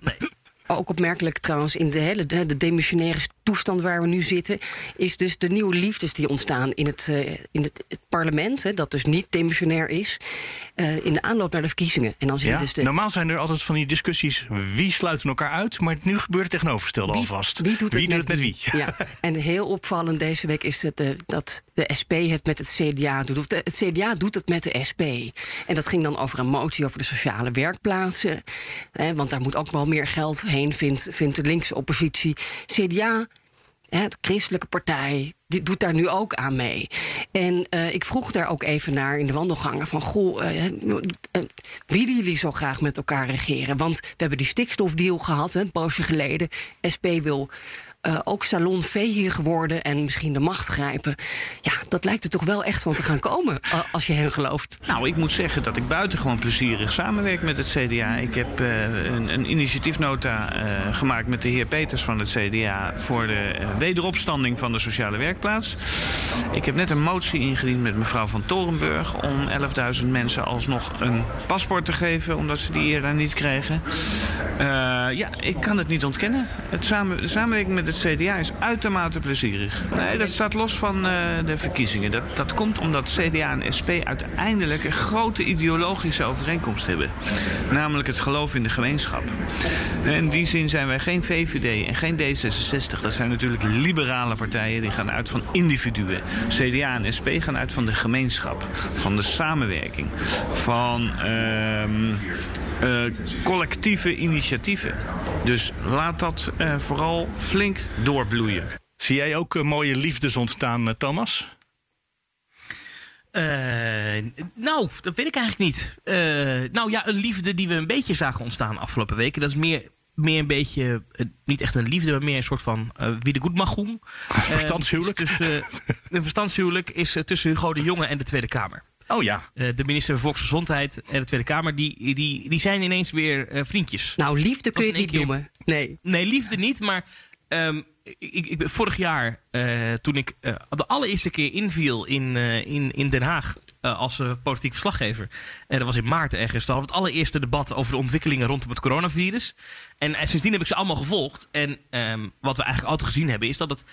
nee. Ook opmerkelijk trouwens in de hele de, de demissionaire toestand waar we nu zitten, is dus de nieuwe liefdes die ontstaan in het, uh, in het, het parlement, hè, dat dus niet demissionair is, uh, in de aanloop naar de verkiezingen. En dan zie ja? je dus de... Normaal zijn er altijd van die discussies wie sluiten elkaar uit, maar nu gebeurt het tegenovergestelde alvast. Wie doet het, wie met, doet het met wie? Ja. en heel opvallend deze week is het, uh, dat de SP het met het CDA doet. Of de, het CDA doet het met de SP. En dat ging dan over een motie over de sociale werkplaatsen. Hè, want daar moet ook wel meer geld heen, vindt, vindt de linkse oppositie. CDA Hè, de christelijke partij, die doet daar nu ook aan mee. En uh, ik vroeg daar ook even naar in de wandelgangen: van goh, uh, uh, willen jullie zo graag met elkaar regeren? Want we hebben die stikstofdeal gehad, hè, een poosje geleden. SP wil. Uh, ook hier geworden en misschien de macht grijpen. Ja, dat lijkt er toch wel echt van te gaan komen, als je hen gelooft. Nou, ik moet zeggen dat ik buitengewoon plezierig samenwerk met het CDA. Ik heb uh, een, een, initiatiefnota gemaakt met de heer Peters van het CDA... voor de wederopstanding van de sociale werkplaats. Ik heb net een motie ingediend met mevrouw van Torenburg... om 11.000 mensen alsnog een paspoort te geven... omdat ze die eerder niet kregen. ja, ik kan het niet ontkennen. Het samen, de met het het CDA is uitermate plezierig. Nee, dat staat los van uh, de verkiezingen. Dat, dat komt omdat CDA en SP uiteindelijk een grote ideologische overeenkomst hebben. Namelijk het geloof in de gemeenschap. In die zin zijn wij geen VVD en geen D66. Dat zijn natuurlijk liberale partijen die gaan uit van individuen. CDA en SP gaan uit van de gemeenschap, van de samenwerking, van uh, uh, collectieve initiatieven. Dus laat dat uh, vooral flink doorbloeien. Zie jij ook uh, mooie liefdes ontstaan, Thomas? Uh, nou, dat weet ik eigenlijk niet. Uh, nou ja, een liefde die we een beetje zagen ontstaan afgelopen weken. Dat is meer, meer een beetje, uh, niet echt een liefde, maar meer een soort van wie de goed mag doen. Verstandshuwelijk? Dus, een verstandshuwelijk is tussen Hugo de Jonge en de Tweede Kamer. Oh ja. Uh, de minister van Volksgezondheid en de Tweede Kamer, die, die, die zijn ineens weer uh, vriendjes. Nou, liefde kun je niet keer... noemen. Nee. Nee, liefde niet, maar um, ik, ik, vorig jaar, uh, toen ik de allereerste keer inviel in, in, in Den Haag als politiek verslaggever. En dat was in maart ergens. Dan hadden we het allereerste debat over de ontwikkelingen rondom het coronavirus. En sindsdien heb ik ze allemaal gevolgd. En um, wat we eigenlijk altijd gezien hebben, is dat het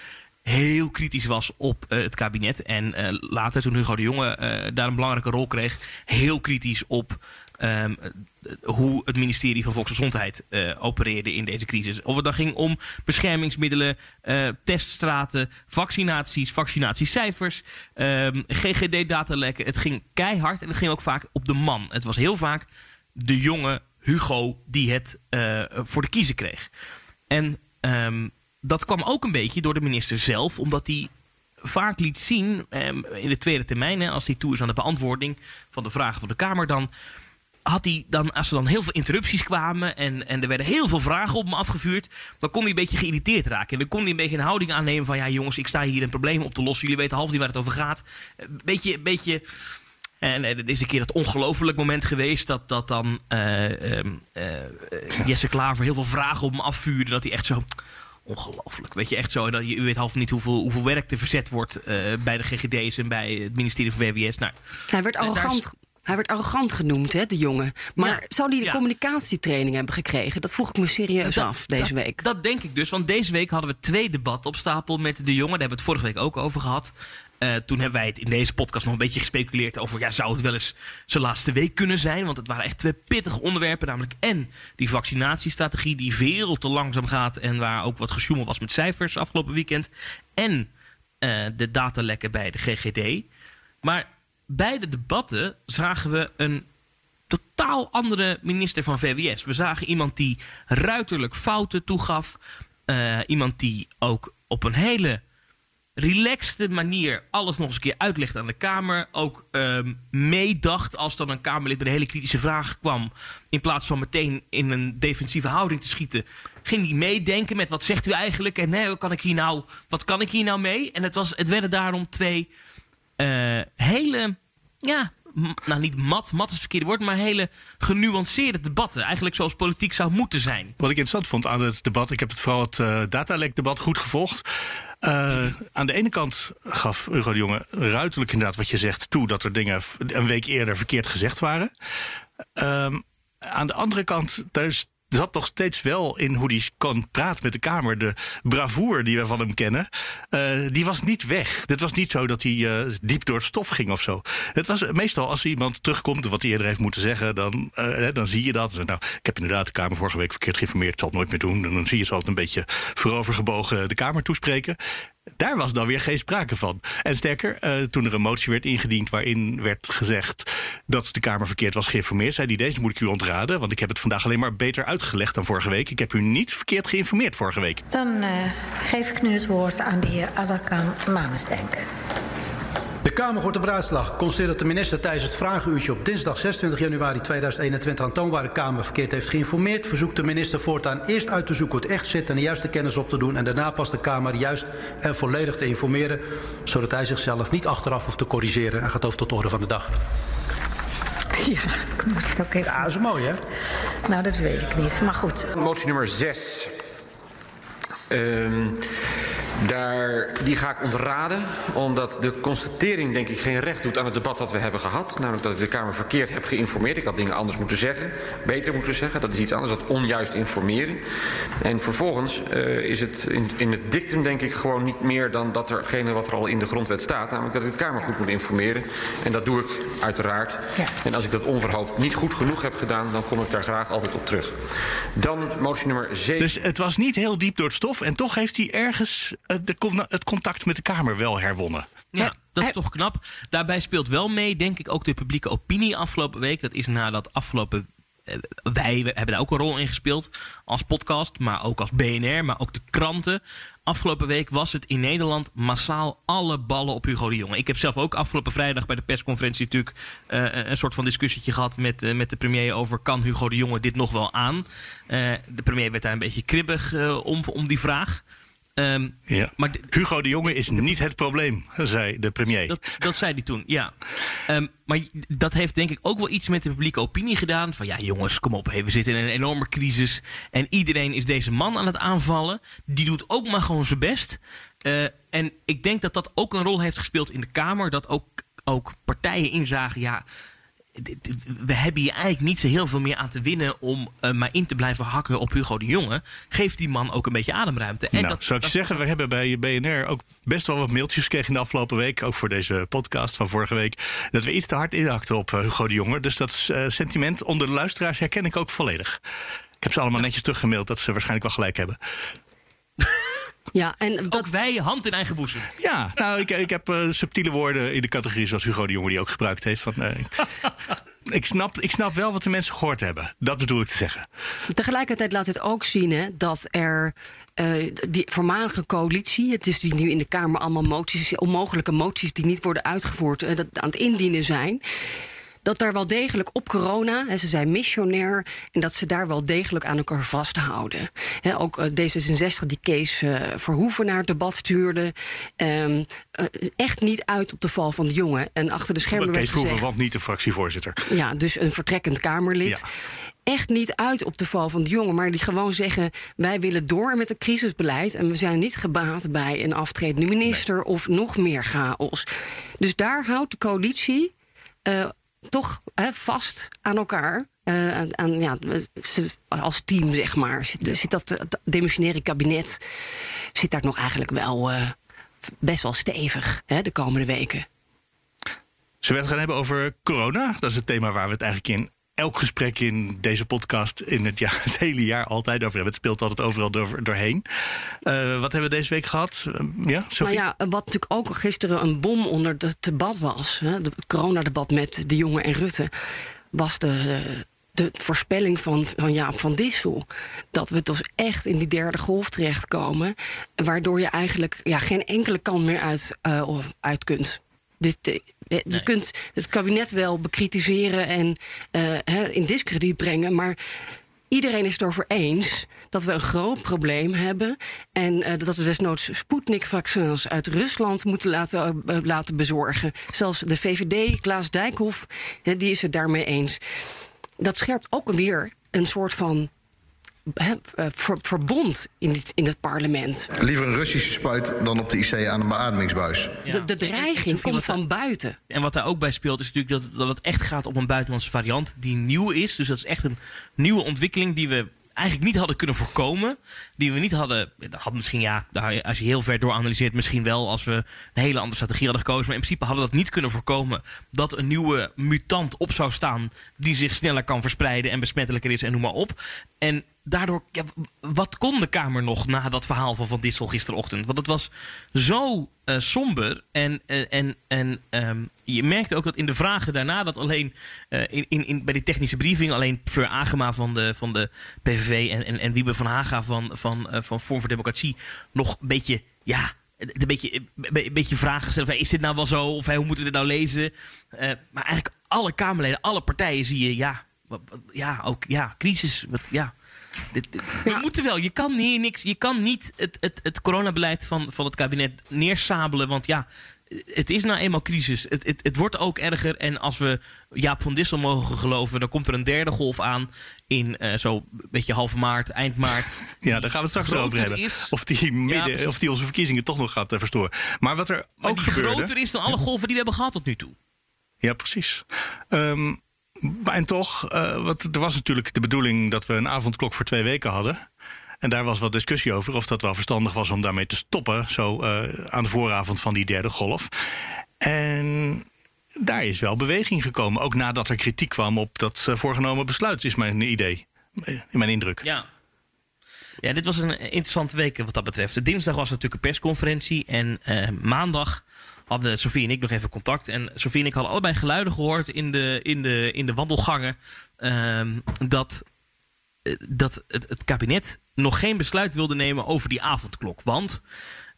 heel kritisch was op uh, het kabinet. En uh, later, toen Hugo de Jonge uh, daar een belangrijke rol kreeg, heel kritisch op um, hoe het ministerie van Volksgezondheid opereerde in deze crisis. Of het dan ging om beschermingsmiddelen, teststraten, vaccinaties, vaccinatiecijfers, um, GGD-datalekken. Het ging keihard en het ging ook vaak op de man. Het was heel vaak de jonge Hugo die het voor de kiezer kreeg. En um, dat kwam ook een beetje door de minister zelf, omdat hij vaak liet zien eh, in de tweede termijn, hè, als hij toe is aan de beantwoording van de vragen van de Kamer, dan had hij dan, als er dan heel veel interrupties kwamen en, en er werden heel veel vragen op hem afgevuurd, dan kon hij een beetje geïrriteerd raken. En dan kon hij een beetje een houding aannemen van, ja jongens, ik sta hier een probleem op te lossen, jullie weten half niet waar het over gaat. Een beetje, beetje en er is een keer dat ongelofelijk moment geweest dat, dat dan uh, uh, uh, Jesse Klaver heel veel vragen op hem afvuurde. Dat hij echt zo ongelooflijk. Weet je, echt zo. Dat je, u weet half niet hoeveel, hoeveel werk er verzet wordt uh, bij de GGD's en bij het ministerie van WWS. Nou, hij werd arrogant. hij werd arrogant genoemd, hè, de jongen. Maar Ja. zou die de Ja. communicatietraining hebben gekregen? Dat vroeg ik me serieus Dat- af deze dat- week. Dat denk ik dus. Want deze week hadden we twee debatten op stapel met de jongen. Daar hebben we het vorige week ook over gehad. Eh, toen hebben wij het in deze podcast nog een beetje gespeculeerd over... Ja, zou het wel eens zijn laatste week kunnen zijn? Want het waren echt twee pittige onderwerpen. Namelijk en die vaccinatiestrategie die veel te langzaam gaat... en waar ook wat gesjoemel was met cijfers afgelopen weekend. En eh, de datalekken bij de GGD. Maar bij de debatten zagen we een totaal andere minister van VWS. We zagen iemand die ruiterlijk fouten toegaf. Eh, iemand die ook op een hele relaxte manier alles nog eens een keer uitlegt aan de Kamer. Ook ehm, meedacht als dan een Kamerlid met een hele kritische vraag kwam. In plaats van meteen in een defensieve houding te schieten. Ging hij meedenken met wat zegt u eigenlijk? En hè, kan ik hier nou, wat kan ik hier nou mee? En het, was, het werden daarom twee eh, hele, ja, nou niet mat, mat is het verkeerde woord, maar hele genuanceerde debatten. Eigenlijk zoals politiek zou moeten zijn. Wat ik interessant vond aan het debat, ik heb het vooral het eh datalek-debat goed gevolgd. Eh, aan de ene kant gaf Hugo de Jonge ruiterlijk inderdaad wat je zegt toe dat er dingen een week eerder verkeerd gezegd waren. Ehm, aan de andere kant, daar is- zat toch steeds wel in hoe hij kan praten met de Kamer. De bravoer die we van hem kennen, eh, die was niet weg. Het was niet zo dat hij eh, diep door het stof ging of zo. Het was meestal als iemand terugkomt wat hij eerder heeft moeten zeggen, dan, eh, dan zie je dat. Nou, ik heb inderdaad de Kamer vorige week verkeerd geïnformeerd, ik zal het nooit meer doen. En dan zie je ze altijd een beetje voorovergebogen de Kamer toespreken. Daar was dan weer geen sprake van. En sterker, eh, toen er een motie werd ingediend waarin werd gezegd dat de Kamer verkeerd was geïnformeerd, zei hij: Deze moet ik u ontraden, want ik heb het vandaag alleen maar beter uitgelegd dan vorige week. Ik heb u niet verkeerd geïnformeerd vorige week. Dan eh, geef ik nu het woord aan de heer Azarkan Mamensdenk. De Kamer wordt op raadslag. Constateert dat de minister tijdens het vragenuurtje op dinsdag 26 januari 2021 aantoonbare Kamer verkeerd heeft geïnformeerd. Verzoekt de minister voortaan eerst uit te zoeken hoe het echt zit en de juiste kennis op te doen. En daarna pas de Kamer juist en volledig te informeren. Zodat hij zichzelf niet achteraf hoeft te corrigeren en gaat over tot de orde van de dag. Ja, ik moest het ook even... Ja, dat is mooi hè? Nou, dat weet ik niet, maar goed. Motie nummer 6. Ehm, daar, die ga ik ontraden, omdat de constatering denk ik geen recht doet aan het debat dat we hebben gehad. Namelijk dat ik de Kamer verkeerd heb geïnformeerd. Ik had dingen anders moeten zeggen, beter moeten zeggen. Dat is iets anders, dat onjuist informeren. En vervolgens eh, is het in, in het dictum denk ik gewoon niet meer dan datgene wat er al in de grondwet staat. Namelijk dat ik de Kamer goed moet informeren. En dat doe ik uiteraard. En als ik dat onverhoopt niet goed genoeg heb gedaan, dan kom ik daar graag altijd op terug. Dan motie nummer 7. Dus het was niet heel diep door het stof en toch heeft hij ergens de, con- het contact met de Kamer wel herwonnen. Ja, dat is toch knap. Daarbij speelt wel mee, denk ik, ook de publieke opinie afgelopen week. Dat is nadat afgelopen. eh, Wij hebben daar ook een rol in gespeeld als podcast, maar ook als BNR, maar ook de kranten. Afgelopen week was het in Nederland massaal alle ballen op Hugo de Jonge. Ik heb zelf ook afgelopen vrijdag bij de persconferentie natuurlijk eh, een soort van discussietje gehad met, eh, met de premier over kan Hugo de Jonge dit nog wel aan. Eh, de premier werd daar een beetje kribbig eh, om, om die vraag. Ehm, Ja. maar Hugo de Jonge is niet het probleem, zei de premier. dat, dat zei hij toen, ja. Ehm, maar dat heeft denk ik ook wel iets met de publieke opinie gedaan. Van ja, jongens, kom op. Hey, we zitten in een enorme crisis. En iedereen is deze man aan het aanvallen. Die doet ook maar gewoon zijn best. Eh, en ik denk dat dat ook een rol heeft gespeeld in de Kamer. Dat ook, ook partijen inzagen, ja... We hebben hier eigenlijk niet zo heel veel meer aan te winnen om eh, maar in te blijven hakken op Hugo de Jonge. Geeft die man ook een beetje ademruimte. En nou, dat, zou ik dat- zeggen, we hebben bij BNR ook best wel wat mailtjes gekregen in de afgelopen week. Ook voor deze podcast van vorige week. Dat we iets te hard inhakten op eh, Hugo de Jonge. Dus dat eh, sentiment onder de luisteraars herken ik ook volledig. Ik heb ze allemaal netjes teruggemaild dat ze waarschijnlijk wel gelijk hebben. Ja, en dat, Ook wij hand in eigen boezem. Ja, nou, ik, ik heb eh, subtiele woorden in de categorie zoals Hugo de Jonge die ook gebruikt heeft. Van, eh, ik, snap, ik snap wel wat de mensen gehoord hebben. Dat bedoel ik te zeggen. Tegelijkertijd laat dit ook zien hè, dat er eh, die voormalige coalitie, het is die nu in de Kamer allemaal moties, onmogelijke moties die niet worden uitgevoerd, dat aan het indienen zijn. Dat daar wel degelijk op corona, hè, ze zijn missionair, en dat ze daar wel degelijk aan elkaar vasthouden. Ook eh, D66 die Kees eh, Verhoeven naar het debat stuurde. ehm, eh, echt niet uit op de val van de jongen. En achter de schermen werd Kees Verhoeven, gezegd... want niet de fractievoorzitter. Ja, dus een vertrekkend Kamerlid. Ja. Echt niet uit op de val van de jongen, maar die gewoon zeggen: wij willen door met het crisisbeleid en we zijn niet gebaat bij een aftredende minister of nog meer chaos. Dus daar houdt de coalitie. Toch hè, vast aan elkaar. Uh, aan, aan, ja, als team, zeg maar. Zit, zit dat, dat demissionaire kabinet zit daar nog eigenlijk wel uh, best wel stevig hè, de komende weken. Zullen we het gaan hebben over corona? Dat is het thema waar we het eigenlijk in elk gesprek in deze podcast in het, jaar, het hele jaar altijd over hebben. Het speelt altijd overal door, doorheen. Uh, wat hebben we deze week gehad? Uh, ja, Nou ja, wat natuurlijk ook gisteren een bom onder het debat was. Hè, het coronadebat met de jongen en Rutte. Was de, de voorspelling van, van Jaap van Dissel. Dat we dus echt in die derde golf terechtkomen. Waardoor je eigenlijk ja, geen enkele kant meer uit, uh, uit kunt. Dit, je kunt het kabinet wel bekritiseren en uh, in discrediet brengen, maar iedereen is het erover eens dat we een groot probleem hebben. En uh, dat we desnoods Sputnik-vaccins uit Rusland moeten laten, uh, laten bezorgen. Zelfs de VVD, Klaas Dijkhoff, die is het daarmee eens. Dat scherpt ook weer een soort van ver, verbond in het, in het parlement. Liever een Russische spuit dan op de IC aan een beademingsbuis. Ja. De, de, dreiging komt van buiten. En wat daar ook bij speelt is natuurlijk dat, dat het echt gaat om een buitenlandse variant die nieuw is. Dus dat is echt een nieuwe ontwikkeling die we eigenlijk niet hadden kunnen voorkomen. Die we niet hadden. Dat had misschien, ja, als je heel ver door analyseert, misschien wel als we een hele andere strategie hadden gekozen. Maar in principe hadden we dat niet kunnen voorkomen. Dat een nieuwe mutant op zou staan. die zich sneller kan verspreiden en besmettelijker is en noem maar op. En daardoor, wat kon de Kamer nog na dat verhaal van Van Dissel gisterochtend? Want het was zo uh, somber. En, uh, en, en um, je merkte ook dat in de vragen daarna, dat alleen uh, in, in, bij die technische briefing, alleen Fleur Agema van de, van de PVV en, en, en Wiebe van Haga van, van, van Vorm voor Democratie nog een beetje, ja, een beetje, een beetje vragen. Van, is dit nou wel zo? Of hoe moeten we dit nou lezen? maar eigenlijk alle Kamerleden, alle partijen zie je, ja, ja, ook, ja, crisis. Ja, dit, dit, we moeten wel. Je kan hier niks. Je kan niet het, het, het coronabeleid van, van het kabinet neersabelen. Want ja, het is nou eenmaal crisis. Het, het, het wordt ook erger. En als we Jaap van Dissel mogen geloven, dan komt er een derde golf aan. In uh, zo beetje half maart, eind maart. Ja, daar gaan we het straks over hebben. Is. Of, die midden, ja, of die onze verkiezingen toch nog gaat uh, verstoren. Maar wat er maar ook die gebeurde... groter is dan alle golven die we hebben gehad tot nu toe. Ja, precies. Um, en toch, uh, er was natuurlijk de bedoeling dat we een avondklok voor twee weken hadden. En daar was wat discussie over of dat wel verstandig was om daarmee te stoppen. Zo uh, aan de vooravond van die derde golf. En daar is wel beweging gekomen. Ook nadat er kritiek kwam op dat uh, voorgenomen besluit, is mijn idee. Mijn indruk. Ja. Ja, dit was een interessante week wat dat betreft. Dinsdag was natuurlijk een persconferentie. En maandag hadden Sofie en ik nog even contact. En Sofie en ik hadden allebei geluiden gehoord in de, in de, in de wandelgangen. Um, dat, dat het, kabinet nog geen besluit wilde nemen over die avondklok. Want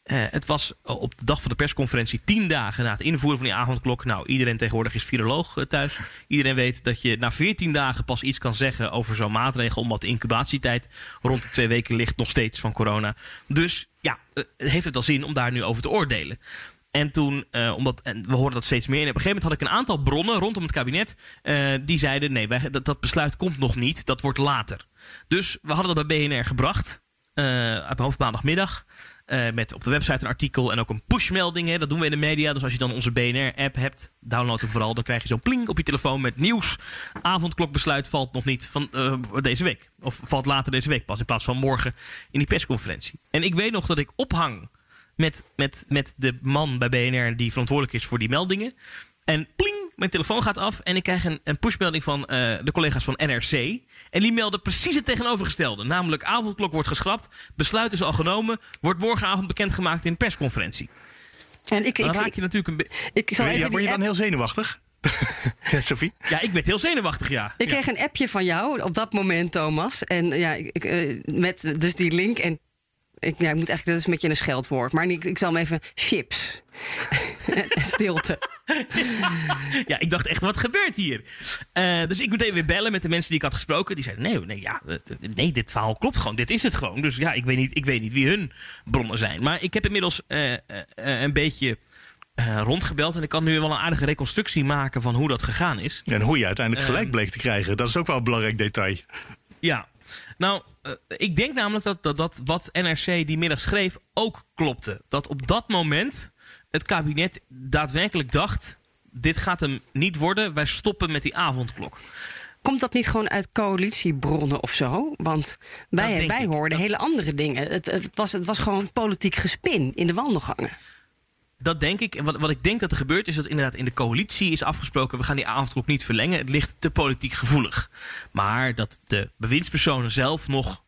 uh, het was op de dag van de persconferentie tien dagen na het invoeren van die avondklok. Nou, iedereen tegenwoordig is viroloog thuis. Iedereen weet dat je na veertien dagen pas iets kan zeggen over zo'n maatregel. Omdat de incubatietijd rond de twee weken ligt nog steeds van corona. Dus ja, heeft het al zin om daar nu over te oordelen. En toen, uh, omdat, en we hoorden dat steeds meer. En op een gegeven moment had ik een aantal bronnen rondom het kabinet. Uh, die zeiden: nee, dat, besluit komt nog niet. Dat wordt later. Dus we hadden dat bij BNR gebracht. Uh, op hoofdmaandagmiddag. met op de website een artikel en ook een pushmelding. Hè. Dat doen we in de media. Dus als je dan onze BNR-app hebt, download hem vooral. Dan krijg je zo'n pling op je telefoon met nieuws. Avondklokbesluit valt nog niet van deze week. Of valt later deze week pas. In plaats van morgen in die persconferentie. En ik weet nog dat ik ophang met, met, met de man bij BNR die verantwoordelijk is voor die meldingen. En pling, mijn telefoon gaat af en ik krijg een, een pushmelding van uh, de collega's van NRC. En die melden precies het tegenovergestelde. Namelijk, avondklok wordt geschrapt, besluit is al genomen, wordt morgenavond bekendgemaakt in een persconferentie. En ik, dan ik, raak je natuurlijk een beetje... ik zal even word je dan heel zenuwachtig? Sophie? Ja, ik werd heel zenuwachtig, ja. Ik kreeg een appje van jou op dat moment, Thomas. En ja, ik, uh, met dus die link en ik, ja, ik moet eigenlijk, dat is een beetje een scheldwoord. Maar ik, ik zal hem even chips. Stilte. ja, ik dacht echt, wat gebeurt hier? Uh, dus ik moet even weer bellen met de mensen die ik had gesproken. Die zeiden, nee, nee, ja, nee, dit verhaal klopt gewoon. Dit is het gewoon. Dus ja, ik weet niet, ik weet niet wie hun bronnen zijn. Maar ik heb inmiddels uh, uh, een beetje rondgebeld. En ik kan nu wel een aardige reconstructie maken van hoe dat gegaan is. En hoe je uiteindelijk gelijk bleek te krijgen. Dat is ook wel een belangrijk detail. Ja, nou, uh, ik denk namelijk dat, dat, dat wat NRC die middag schreef ook klopte. Dat op dat moment het kabinet daadwerkelijk dacht... dit gaat hem niet worden. Wij stoppen met die avondklok. Komt dat niet gewoon uit coalitiebronnen of zo? Want wij, wij ik. hoorden hele andere dingen. Het, het, was, het was gewoon politiek gespin in de wandelgangen. Dat denk ik. En wat, wat ik denk dat er gebeurt is dat inderdaad in de coalitie is afgesproken... we gaan die avondklok niet verlengen. Het ligt te politiek gevoelig. Maar dat de bewindspersonen zelf nog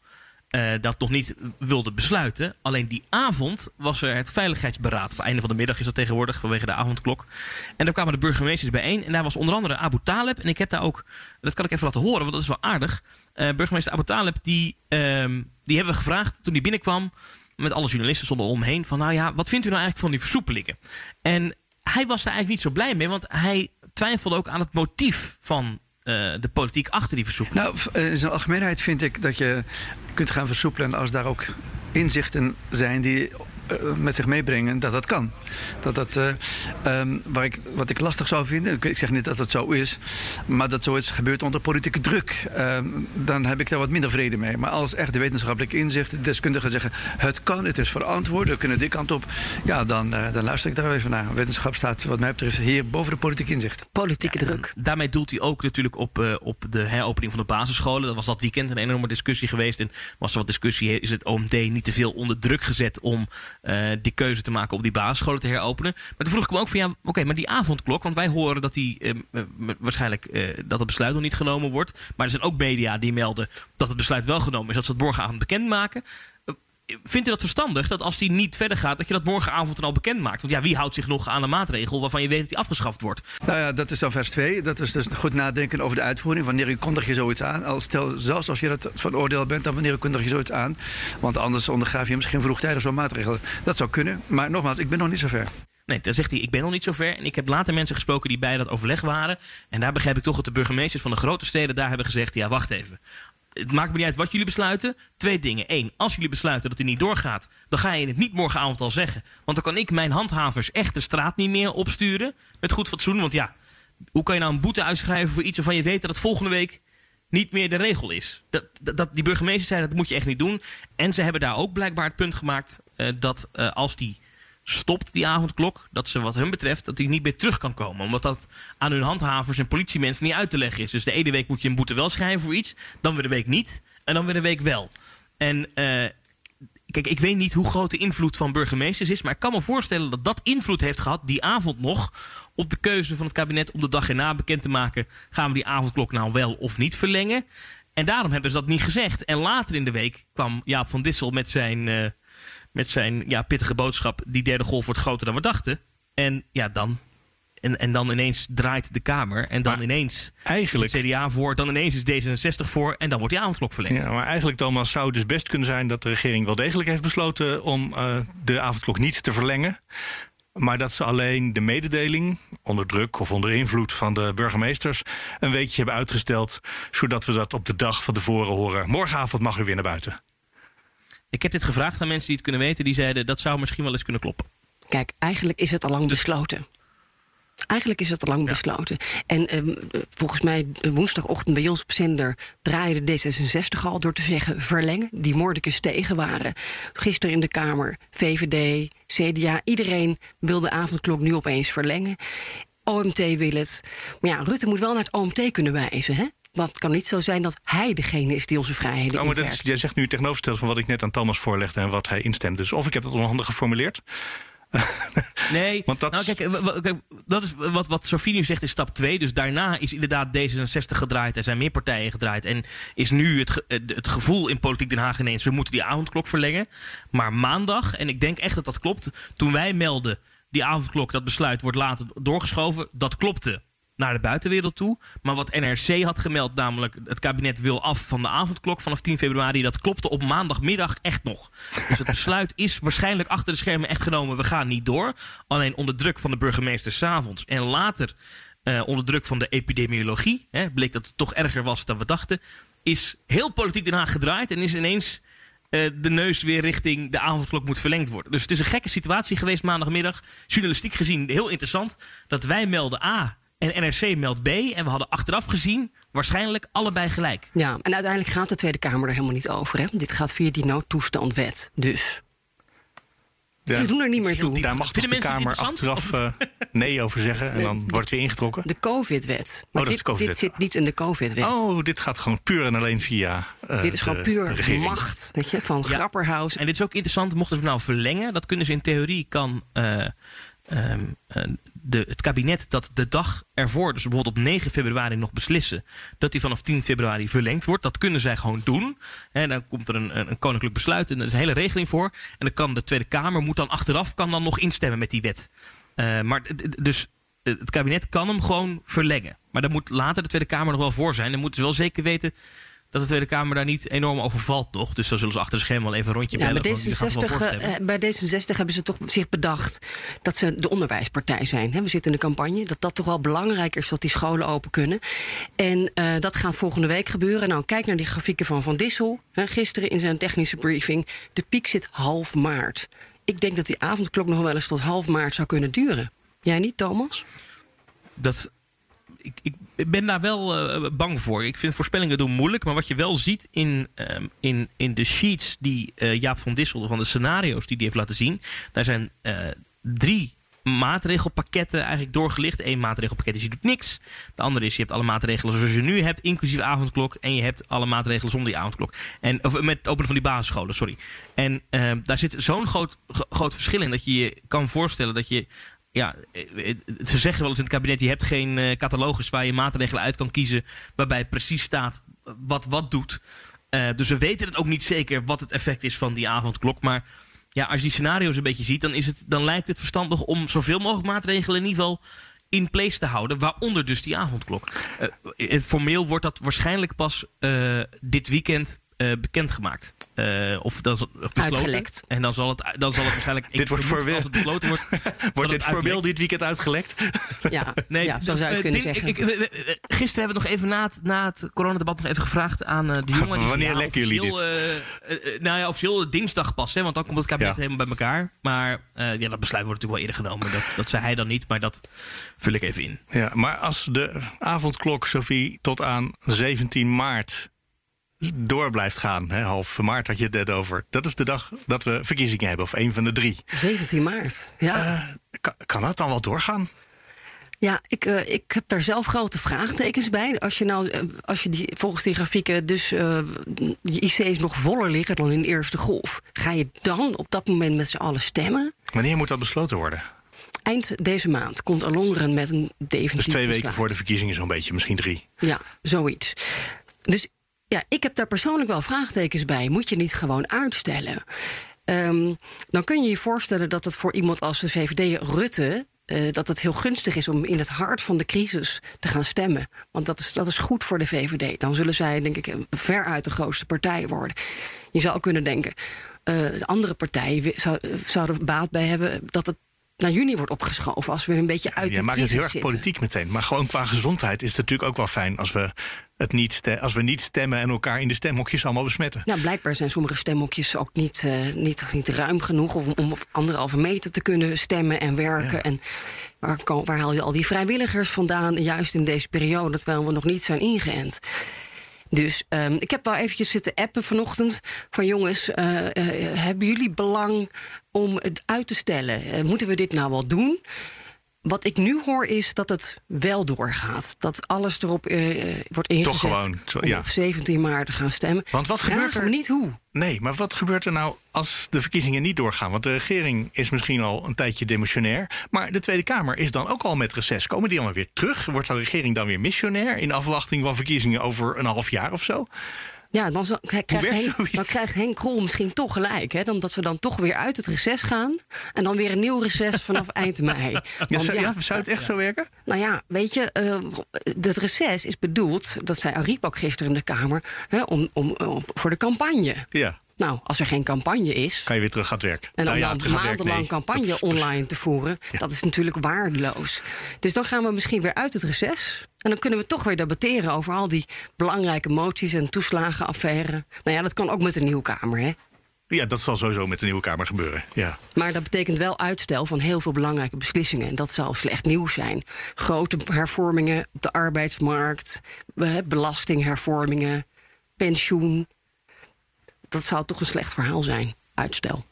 eh, dat nog niet wilden besluiten. Alleen die avond was er het veiligheidsberaad. Voor einde van de middag is dat tegenwoordig vanwege de avondklok. En daar kwamen de burgemeesters bijeen. En daar was onder andere Abu Taleb. En ik heb daar ook, dat kan ik even laten horen, want dat is wel aardig. Eh, burgemeester Abu Taleb, die, ehm, die hebben we gevraagd toen hij binnenkwam met alle journalisten stonden omheen van nou ja, wat vindt u nou eigenlijk van die versoepelingen? En hij was daar eigenlijk niet zo blij mee, want hij twijfelde ook aan het motief van eh, de politiek achter die versoepeling. Nou, v- eh, in zijn algemeenheid vind ik dat je kunt gaan versoepelen als daar ook inzichten zijn die met zich meebrengen dat dat kan. Dat dat, eh, ehm, waar ik, wat ik lastig zou vinden, ik- zeg niet dat het zo is, maar dat zoiets gebeurt onder politieke druk, ehm, dan heb ik daar wat minder vrede mee. Maar als echt de wetenschappelijke inzichten, deskundigen zeggen het kan, het is verantwoord, we kunnen die kant op, ja, dan, eh, dan luister ik daar even naar. Wetenschap staat wat mij betreft hier boven de politieke inzicht. Politieke druk. Daarmee doelt hij ook natuurlijk op, eh, op de heropening van de basisscholen. Dat was dat weekend een enorme discussie geweest. En was er wat discussie, is het OMT niet te veel onder druk gezet om eh, die keuze te maken om die basisscholen te heropenen. Maar toen vroeg ik me ook van ja, oké, maar die avondklok, want wij horen dat die eh, waarschijnlijk eh, dat het besluit nog niet genomen wordt. Maar er zijn ook media die melden dat het besluit wel genomen is, dat ze het morgenavond bekendmaken. Vindt u dat verstandig dat als die niet verder gaat, dat je dat morgenavond dan al bekend maakt? Want ja, wie houdt zich nog aan een maatregel waarvan je weet dat die afgeschaft wordt? Nou ja, dat is dan vers 2. Dat is dus goed nadenken over de uitvoering. Wanneer kondig je zoiets aan? Al stel, zelfs als je dat van oordeel bent, dan wanneer kondig je zoiets aan? Want anders ondergraaf je misschien vroegtijdig zo'n maatregel. Dat zou kunnen. Maar nogmaals, ik ben nog niet zo ver. Nee, dan zegt hij, ik ben nog niet zo ver. En ik heb later mensen gesproken die bij dat overleg waren. En daar begrijp ik toch dat de burgemeesters van de grote steden daar hebben gezegd... ja, wacht even. Het maakt me niet uit wat jullie besluiten. Twee dingen. Eén, als jullie besluiten dat hij niet doorgaat... dan ga je het niet morgenavond al zeggen. Want dan kan ik mijn handhavers echt de straat niet meer opsturen. Met goed fatsoen. Want ja, hoe kan je nou een boete uitschrijven voor iets... waarvan je weet dat het volgende week niet meer de regel is. Dat, dat, die burgemeester zei dat moet je echt niet doen. En ze hebben daar ook blijkbaar het punt gemaakt... eh, dat eh, als die stopt, die avondklok... dat ze wat hun betreft dat die niet meer terug kan komen. Omdat dat aan hun handhavers en politiemensen niet uit te leggen is. Dus de ene week moet je een boete wel schrijven voor iets... dan weer de week niet en dan weer de week wel. En... eh, Kijk, ik weet niet hoe groot de invloed van burgemeesters is, maar ik kan me voorstellen dat dat invloed heeft gehad, die avond nog, op de keuze van het kabinet om de dag erna bekend te maken: gaan we die avondklok nou wel of niet verlengen? En daarom hebben ze dat niet gezegd. En later in de week kwam Jaap van Dissel met zijn, eh, met zijn ja, pittige boodschap: die derde golf wordt groter dan we dachten. En ja, dan. En, en dan ineens draait de Kamer. En dan ineens eigenlijk- is het CDA voor. Dan ineens is D66 voor. En dan wordt die avondklok verlengd. Ja, maar eigenlijk, Thomas, zou het dus best kunnen zijn dat de regering wel degelijk heeft besloten om eh, de avondklok niet te verlengen. Maar dat ze alleen de mededeling, onder druk of onder invloed van de burgemeesters, een weekje hebben uitgesteld. Zodat we dat op de dag van tevoren horen. Morgenavond mag u weer naar buiten. Ik heb dit gevraagd aan mensen die het kunnen weten. Die zeiden dat zou misschien wel eens kunnen kloppen. Kijk, eigenlijk is het al lang besloten. Eigenlijk is het al lang besloten. En ehm, eh, volgens mij eh, woensdagochtend bij ons op zender draaide D66 al door te zeggen verlengen. Die moordicus tegen waren. Gisteren in de Kamer, VVD, CDA, iedereen wil de avondklok nu opeens verlengen. OMT wil het. Maar ja, Rutte moet wel naar het OMT kunnen wijzen, hè? Want het kan niet zo zijn dat hij degene is die onze vrijheden Oh, maar dat, jij zegt nu het tegenovergestelde van wat ik net aan Thomas voorlegde en wat hij instemt. Dus of ik heb dat onhandig geformuleerd. Nee, Want dat nou, is- kijk, dat is wat, wat Sofie nu zegt is stap 2. Dus daarna is inderdaad D66 gedraaid. Er zijn meer partijen gedraaid. En is nu het, ge- eh, het gevoel in Politiek Den Haag ineens... we moeten die avondklok verlengen. Maar maandag, en ik denk echt dat dat klopt... toen wij melden, die avondklok, dat besluit wordt later doorgeschoven... dat klopte naar de buitenwereld toe. Maar wat NRC had gemeld, namelijk het kabinet wil af van de avondklok vanaf 10 februari, dat klopte op maandagmiddag echt nog. Dus het besluit is waarschijnlijk achter de schermen echt genomen, we gaan niet door. Alleen onder druk van de burgemeester s'avonds en later eh, onder druk van de epidemiologie, hè, bleek dat het toch erger was dan we dachten, is heel politiek Den Haag gedraaid en is ineens eh, de neus weer richting de avondklok moet verlengd worden. Dus het is een gekke situatie geweest maandagmiddag. Journalistiek gezien heel interessant. Dat wij melden A en NRC meldt B. En we hadden achteraf gezien waarschijnlijk allebei gelijk. Ja, en uiteindelijk gaat de Tweede Kamer er helemaal niet over. Hè? Dit gaat via die noodtoestandwet. Dus. Ze doen er niet meer toe. Daar mag toch de mensen Kamer achteraf eh, nee over zeggen en dan wordt het weer ingetrokken? De COVID-wet. Maar dat is dit, de COVID-wet. dit zit niet in de COVID-wet. Oh, dit gaat gewoon puur en alleen via. eh, dit is gewoon de puur regering. macht weet je, van Grapperhaus. En dit is ook interessant, mochten ze het nou verlengen, dat kunnen ze in theorie kan eh, ehm, eh, de, het kabinet dat de dag ervoor, dus bijvoorbeeld op 9 februari nog beslissen, dat die vanaf 10 februari verlengd wordt. Dat kunnen zij gewoon doen. En dan komt er een, een, koninklijk besluit en er is een hele regeling voor. En dan kan de Tweede Kamer moet dan achteraf kan dan nog instemmen met die wet. Eh, maar dus eh, het kabinet kan hem gewoon verlengen. Maar daar moet later de Tweede Kamer nog wel voor zijn. Dan moeten ze wel zeker weten dat de Tweede Kamer daar niet enorm over valt nog. Dus dan zullen ze achter de scherm wel even een rondje Ja, bellen. bij want die gaan er wel D66, voorstemmen. eh, bij D66 hebben ze toch zich bedacht dat ze de onderwijspartij zijn. We zitten in de campagne. Dat dat toch wel belangrijk is dat die scholen open kunnen. En eh, dat gaat volgende week gebeuren. Nou, kijk naar die grafieken van Van Dissel. Gisteren in zijn technische briefing. De piek zit half maart. Ik denk dat die avondklok nog wel eens tot half maart zou kunnen duren. Jij niet, Thomas? dat, ik, ik ben daar wel eh, bang voor. Ik vind voorspellingen doen moeilijk. Maar wat je wel ziet in, ehm, in, in de sheets die eh, Jaap van Dissel, van de scenario's die hij heeft laten zien. Daar zijn eh, drie maatregelpakketten eigenlijk doorgelicht. Eén maatregelpakket is je doet niks. De andere is je hebt alle maatregelen zoals je nu hebt, inclusief avondklok. En je hebt alle maatregelen zonder die avondklok. En, of met het openen van die basisscholen, sorry. En ehm, daar zit zo'n groot, gro- groot verschil in dat je je kan voorstellen dat je ja, eh, ze zeggen wel eens in het kabinet: je hebt geen eh, catalogus waar je maatregelen uit kan kiezen. waarbij precies staat wat wat doet. Eh, dus we weten het ook niet zeker wat het effect is van die avondklok. Maar ja, als je die scenario's een beetje ziet, dan, is het, dan lijkt het verstandig om zoveel mogelijk maatregelen in ieder geval in place te houden. Waaronder dus die avondklok. Eh, eh, formeel wordt dat waarschijnlijk pas eh, dit weekend eh, bekendgemaakt. Eh, of dan is het besloten. Uitgelekt. En dan zal het, dan zal het waarschijnlijk. ik Dit wordt vermoed voor als het besloten wordt. Wordt dit uitlekt. dit weekend uitgelekt? Ja, Nee, ja zo zou je eh, het kunnen zeggen. ik- gisteren hebben we nog even na het, na het coronadebat nog even gevraagd aan eh, de jongen. Wanneer ja, lekken jullie officieel, eh, eh, eh, nou ja, officieel dinsdag pas, hè, want dan komt het kabinet Ja. helemaal bij elkaar. Maar eh, ja, dat besluit wordt natuurlijk wel eerder genomen. Dat, dat zei hij dan niet, maar dat vul ik even in. Ja, maar als de avondklok, Sophie, tot aan 17 maart door blijft gaan, hè, half maart had je het net over. Dat is de dag dat we verkiezingen hebben, of een van de drie. 17 maart. Ja. Eh, kan, kan dat dan wel doorgaan? Ja, ik, eh, ik heb daar zelf grote vraagtekens bij. Als je nou, eh, als je die, volgens die grafieken dus eh, je IC's nog voller liggen dan in de eerste golf, ga je dan op dat moment met z'n allen stemmen? Wanneer moet dat besloten worden? Eind deze maand komt Alongeren met een definitief Dus twee weken besluit. voor de verkiezingen zo'n beetje, misschien drie. Ja, zoiets. Dus ja, ik heb daar persoonlijk wel vraagtekens bij. Moet je niet gewoon uitstellen? Ehm, dan kun je je voorstellen dat het voor iemand als de VVD Rutte. eh, dat het heel gunstig is om in het hart van de crisis te gaan stemmen. Want dat is, dat is goed voor de VVD. Dan zullen zij, denk ik, veruit de grootste partij worden. Je zou kunnen denken, eh, de andere partijen eh, zouden er baat bij hebben dat het naar juni wordt opgeschoven. Als we weer een beetje uit Je de maakt het crisis heel erg zitten. politiek meteen. Maar gewoon qua gezondheid is het natuurlijk ook wel fijn als we, het niet, als we niet stemmen en elkaar in de stemhokjes allemaal besmetten. Ja, blijkbaar zijn sommige stemhokjes ook niet, eh, niet, niet ruim genoeg om, om op anderhalve meter te kunnen stemmen en werken. En waar, kan- waar haal je al die vrijwilligers vandaan, juist in deze periode, terwijl we nog niet zijn ingeënt? Dus ehm, ik heb wel eventjes zitten appen vanochtend van jongens, eh, eh, hebben jullie belang om het uit te stellen? Eh, moeten we dit nou wel doen? Wat ik nu hoor is dat het wel doorgaat. Dat alles erop eh, eh, wordt ingezet gewoon, zo- om op 17 maart te gaan stemmen. Want wat gebeurt er? niet hoe. Nee, maar wat gebeurt er nou als de verkiezingen niet doorgaan? Want de regering is misschien al een tijdje demissionair. Maar de Tweede Kamer is dan ook al met reces. Komen die allemaal weer terug? Wordt de regering dan weer missionair in afwachting van verkiezingen over een half jaar of zo? Ja, dan, krijgt Henk, dan krijgt Henk Krol misschien toch gelijk. Hè? Dan dat we dan toch weer uit het reces gaan. En dan weer een nieuw reces vanaf eind mei. Ja, zou, ja, zou het echt zo werken? Nou ja, weet je, eh het reces is bedoeld, dat zei Ariep ook gisteren in de Kamer, hè, om, om, om- voor de campagne. Ja. Nou, als er geen campagne is. Kan je weer terug aan het werk? En dan, Nou ja, dan maandenlang nee. campagne is- online te voeren, dat is natuurlijk waardeloos. Dus dan gaan we misschien weer uit het reces. En dan kunnen we toch weer debatteren over al die belangrijke moties en toeslagenaffaire. Nou ja, dat kan ook met een nieuwe Kamer, hè? Ja, dat zal sowieso met de nieuwe Kamer gebeuren. Ja. Maar dat betekent wel uitstel van heel veel belangrijke beslissingen. En dat zou slecht nieuws zijn. Grote hervormingen op de arbeidsmarkt, eh, belastinghervormingen, pensioen. Dat zou toch een slecht verhaal zijn, uitstel.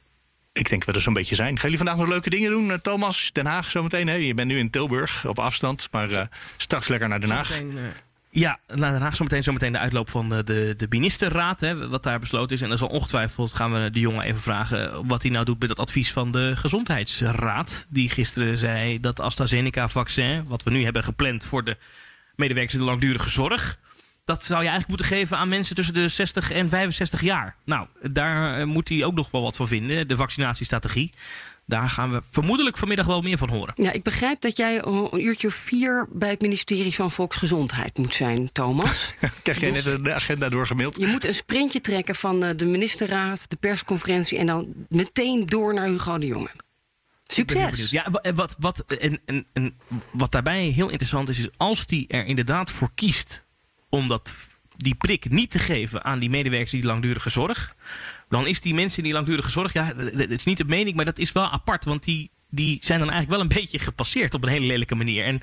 ik denk dat we er zo'n beetje zijn. Gaan jullie vandaag nog leuke dingen doen? Eh, Thomas, Den Haag zometeen. Hè? Je bent nu in Tilburg op afstand, maar uh, straks lekker naar Den Haag. Uh, ja, naar Den Haag zometeen, zometeen de uitloop van de, de, de ministerraad. Hè, wat daar besloten is. En dan zal ongetwijfeld gaan we de jongen even vragen wat hij nou doet met het advies van de Gezondheidsraad. Die gisteren zei dat AstraZeneca-vaccin, wat we nu hebben gepland voor de medewerkers in de langdurige zorg dat zou je eigenlijk moeten geven aan mensen tussen de 60 en 65 jaar. Nou, daar eh, moet hij ook nog wel wat van vinden, de vaccinatiestrategie. Daar gaan we vermoedelijk vanmiddag wel meer van horen. Ja, ik begrijp dat jij een uurtje of vier bij het ministerie van Volksgezondheid moet zijn, Thomas. Krijg jij net de agenda doorgemaild? Je moet een sprintje trekken van eh, de ministerraad, de persconferentie en dan meteen door naar Hugo de Jonge. Succes! Ja, wat, wat, en, en, en wat daarbij heel interessant is, is als die er inderdaad voor kiest om dat, die prik niet te geven aan die medewerkers die langdurige zorg. Dan is die mensen die langdurige zorg, ja, dat is niet de mening, maar dat is wel apart. Want die, die zijn dan eigenlijk wel een beetje gepasseerd op een hele lelijke manier. En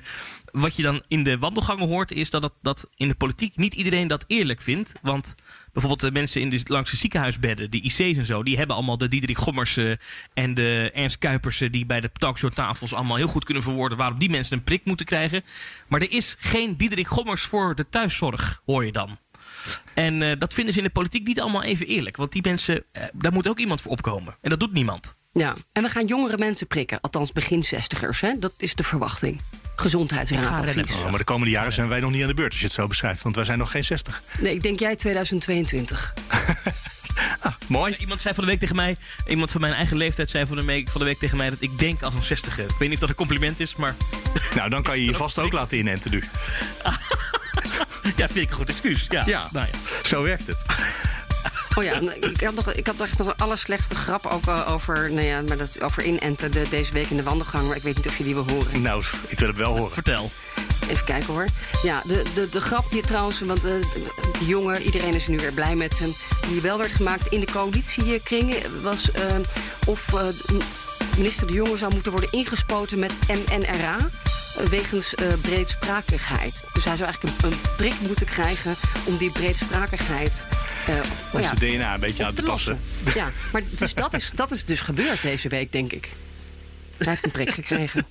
wat je dan in de wandelgangen hoort, is dat, dat, dat in de politiek niet iedereen dat eerlijk vindt. Want bijvoorbeeld de mensen in de, langs de ziekenhuisbedden, de IC's en zo, die hebben allemaal de Diederik Gommersen en de Ernst Kuipersen, die bij de talkshowtafels allemaal heel goed kunnen verwoorden waarom die mensen een prik moeten krijgen. Maar er is geen Diederik Gommers voor de thuiszorg, hoor je dan. En uh, dat vinden ze in de politiek niet allemaal even eerlijk. Want die mensen, uh, daar moet ook iemand voor opkomen. En dat doet niemand. Ja, en we gaan jongere mensen prikken. Althans, begin zestigers. Hè? Dat is de verwachting. Gezondheidsraadadvies. Oh, maar de komende jaren zijn wij nog niet aan de beurt als je het zo beschrijft. Want wij zijn nog geen 60. Nee, ik denk jij 2022. ah, mooi. Iemand zei van de week tegen mij, iemand van mijn eigen leeftijd zei van de, week, van de week tegen mij dat ik denk als een 60 Ik weet niet of dat een compliment is, maar. Nou, dan kan je je vast ook laten inenten nu. ja, vind ik een goed excuus. Ja, ja. Nou ja. zo werkt het. Oh ja, ik had, nog, ik had echt nog een allerslechtste grap ook over, nou ja, maar dat, over inenten de, deze week in de wandelgang. Maar ik weet niet of je die wil horen. Nou, ik wil het wel horen. Vertel. Even kijken hoor. Ja, de, de, de grap die trouwens, want uh, de jongen, iedereen is nu weer blij met hem, die wel werd gemaakt in de coalitiekringen, was uh, of uh, minister De Jonge zou moeten worden ingespoten met MNRA wegens uh, breedsprakigheid. Dus hij zou eigenlijk een, een, prik moeten krijgen om die breedsprakigheid. Uh, om ja, zijn DNA een beetje aan te passen. Ja, maar dus dat, is, dat is dus gebeurd deze week, denk ik. Hij heeft een prik gekregen.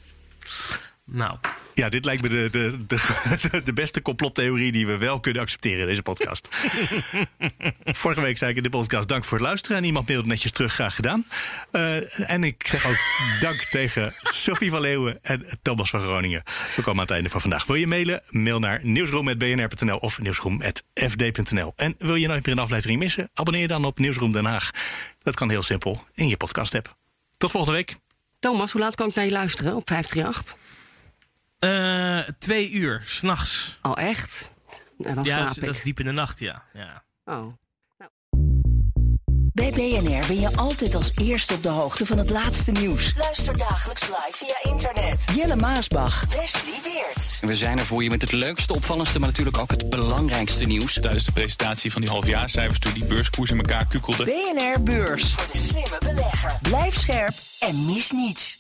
Nou. Ja, dit lijkt me de, de, de, de, beste complottheorie die we wel kunnen accepteren in deze podcast. Vorige week zei ik in de podcast dank voor het luisteren. En iemand mailde netjes terug, graag gedaan. Uh, en ik zeg ook dank tegen Sophie van Leeuwen en Thomas van Groningen. We komen aan het einde van vandaag. Wil je mailen? Mail naar nieuwsroom.bnr.nl of nieuwsroom.fd.nl. En wil je nooit meer een aflevering missen? Abonneer je dan op Nieuwsroom Den Haag. Dat kan heel simpel in je podcast app. Tot volgende week. Thomas, hoe laat kan ik naar je luisteren op 538? Uh, twee uur, s'nachts. Oh, echt? En dan ja, slaap dat, ik. dat is diep in de nacht, ja. ja. Oh. Bij BNR ben je altijd als eerste op de hoogte van het laatste nieuws. Luister dagelijks live via internet. Jelle Maasbach. Wesley Weert. We zijn er voor je met het leukste, opvallendste, maar natuurlijk ook het belangrijkste nieuws. Tijdens de presentatie van die halfjaarcijfers toen die beurskoers in elkaar kukkelde. BNR Beurs. Voor de slimme belegger. Blijf scherp en mis niets.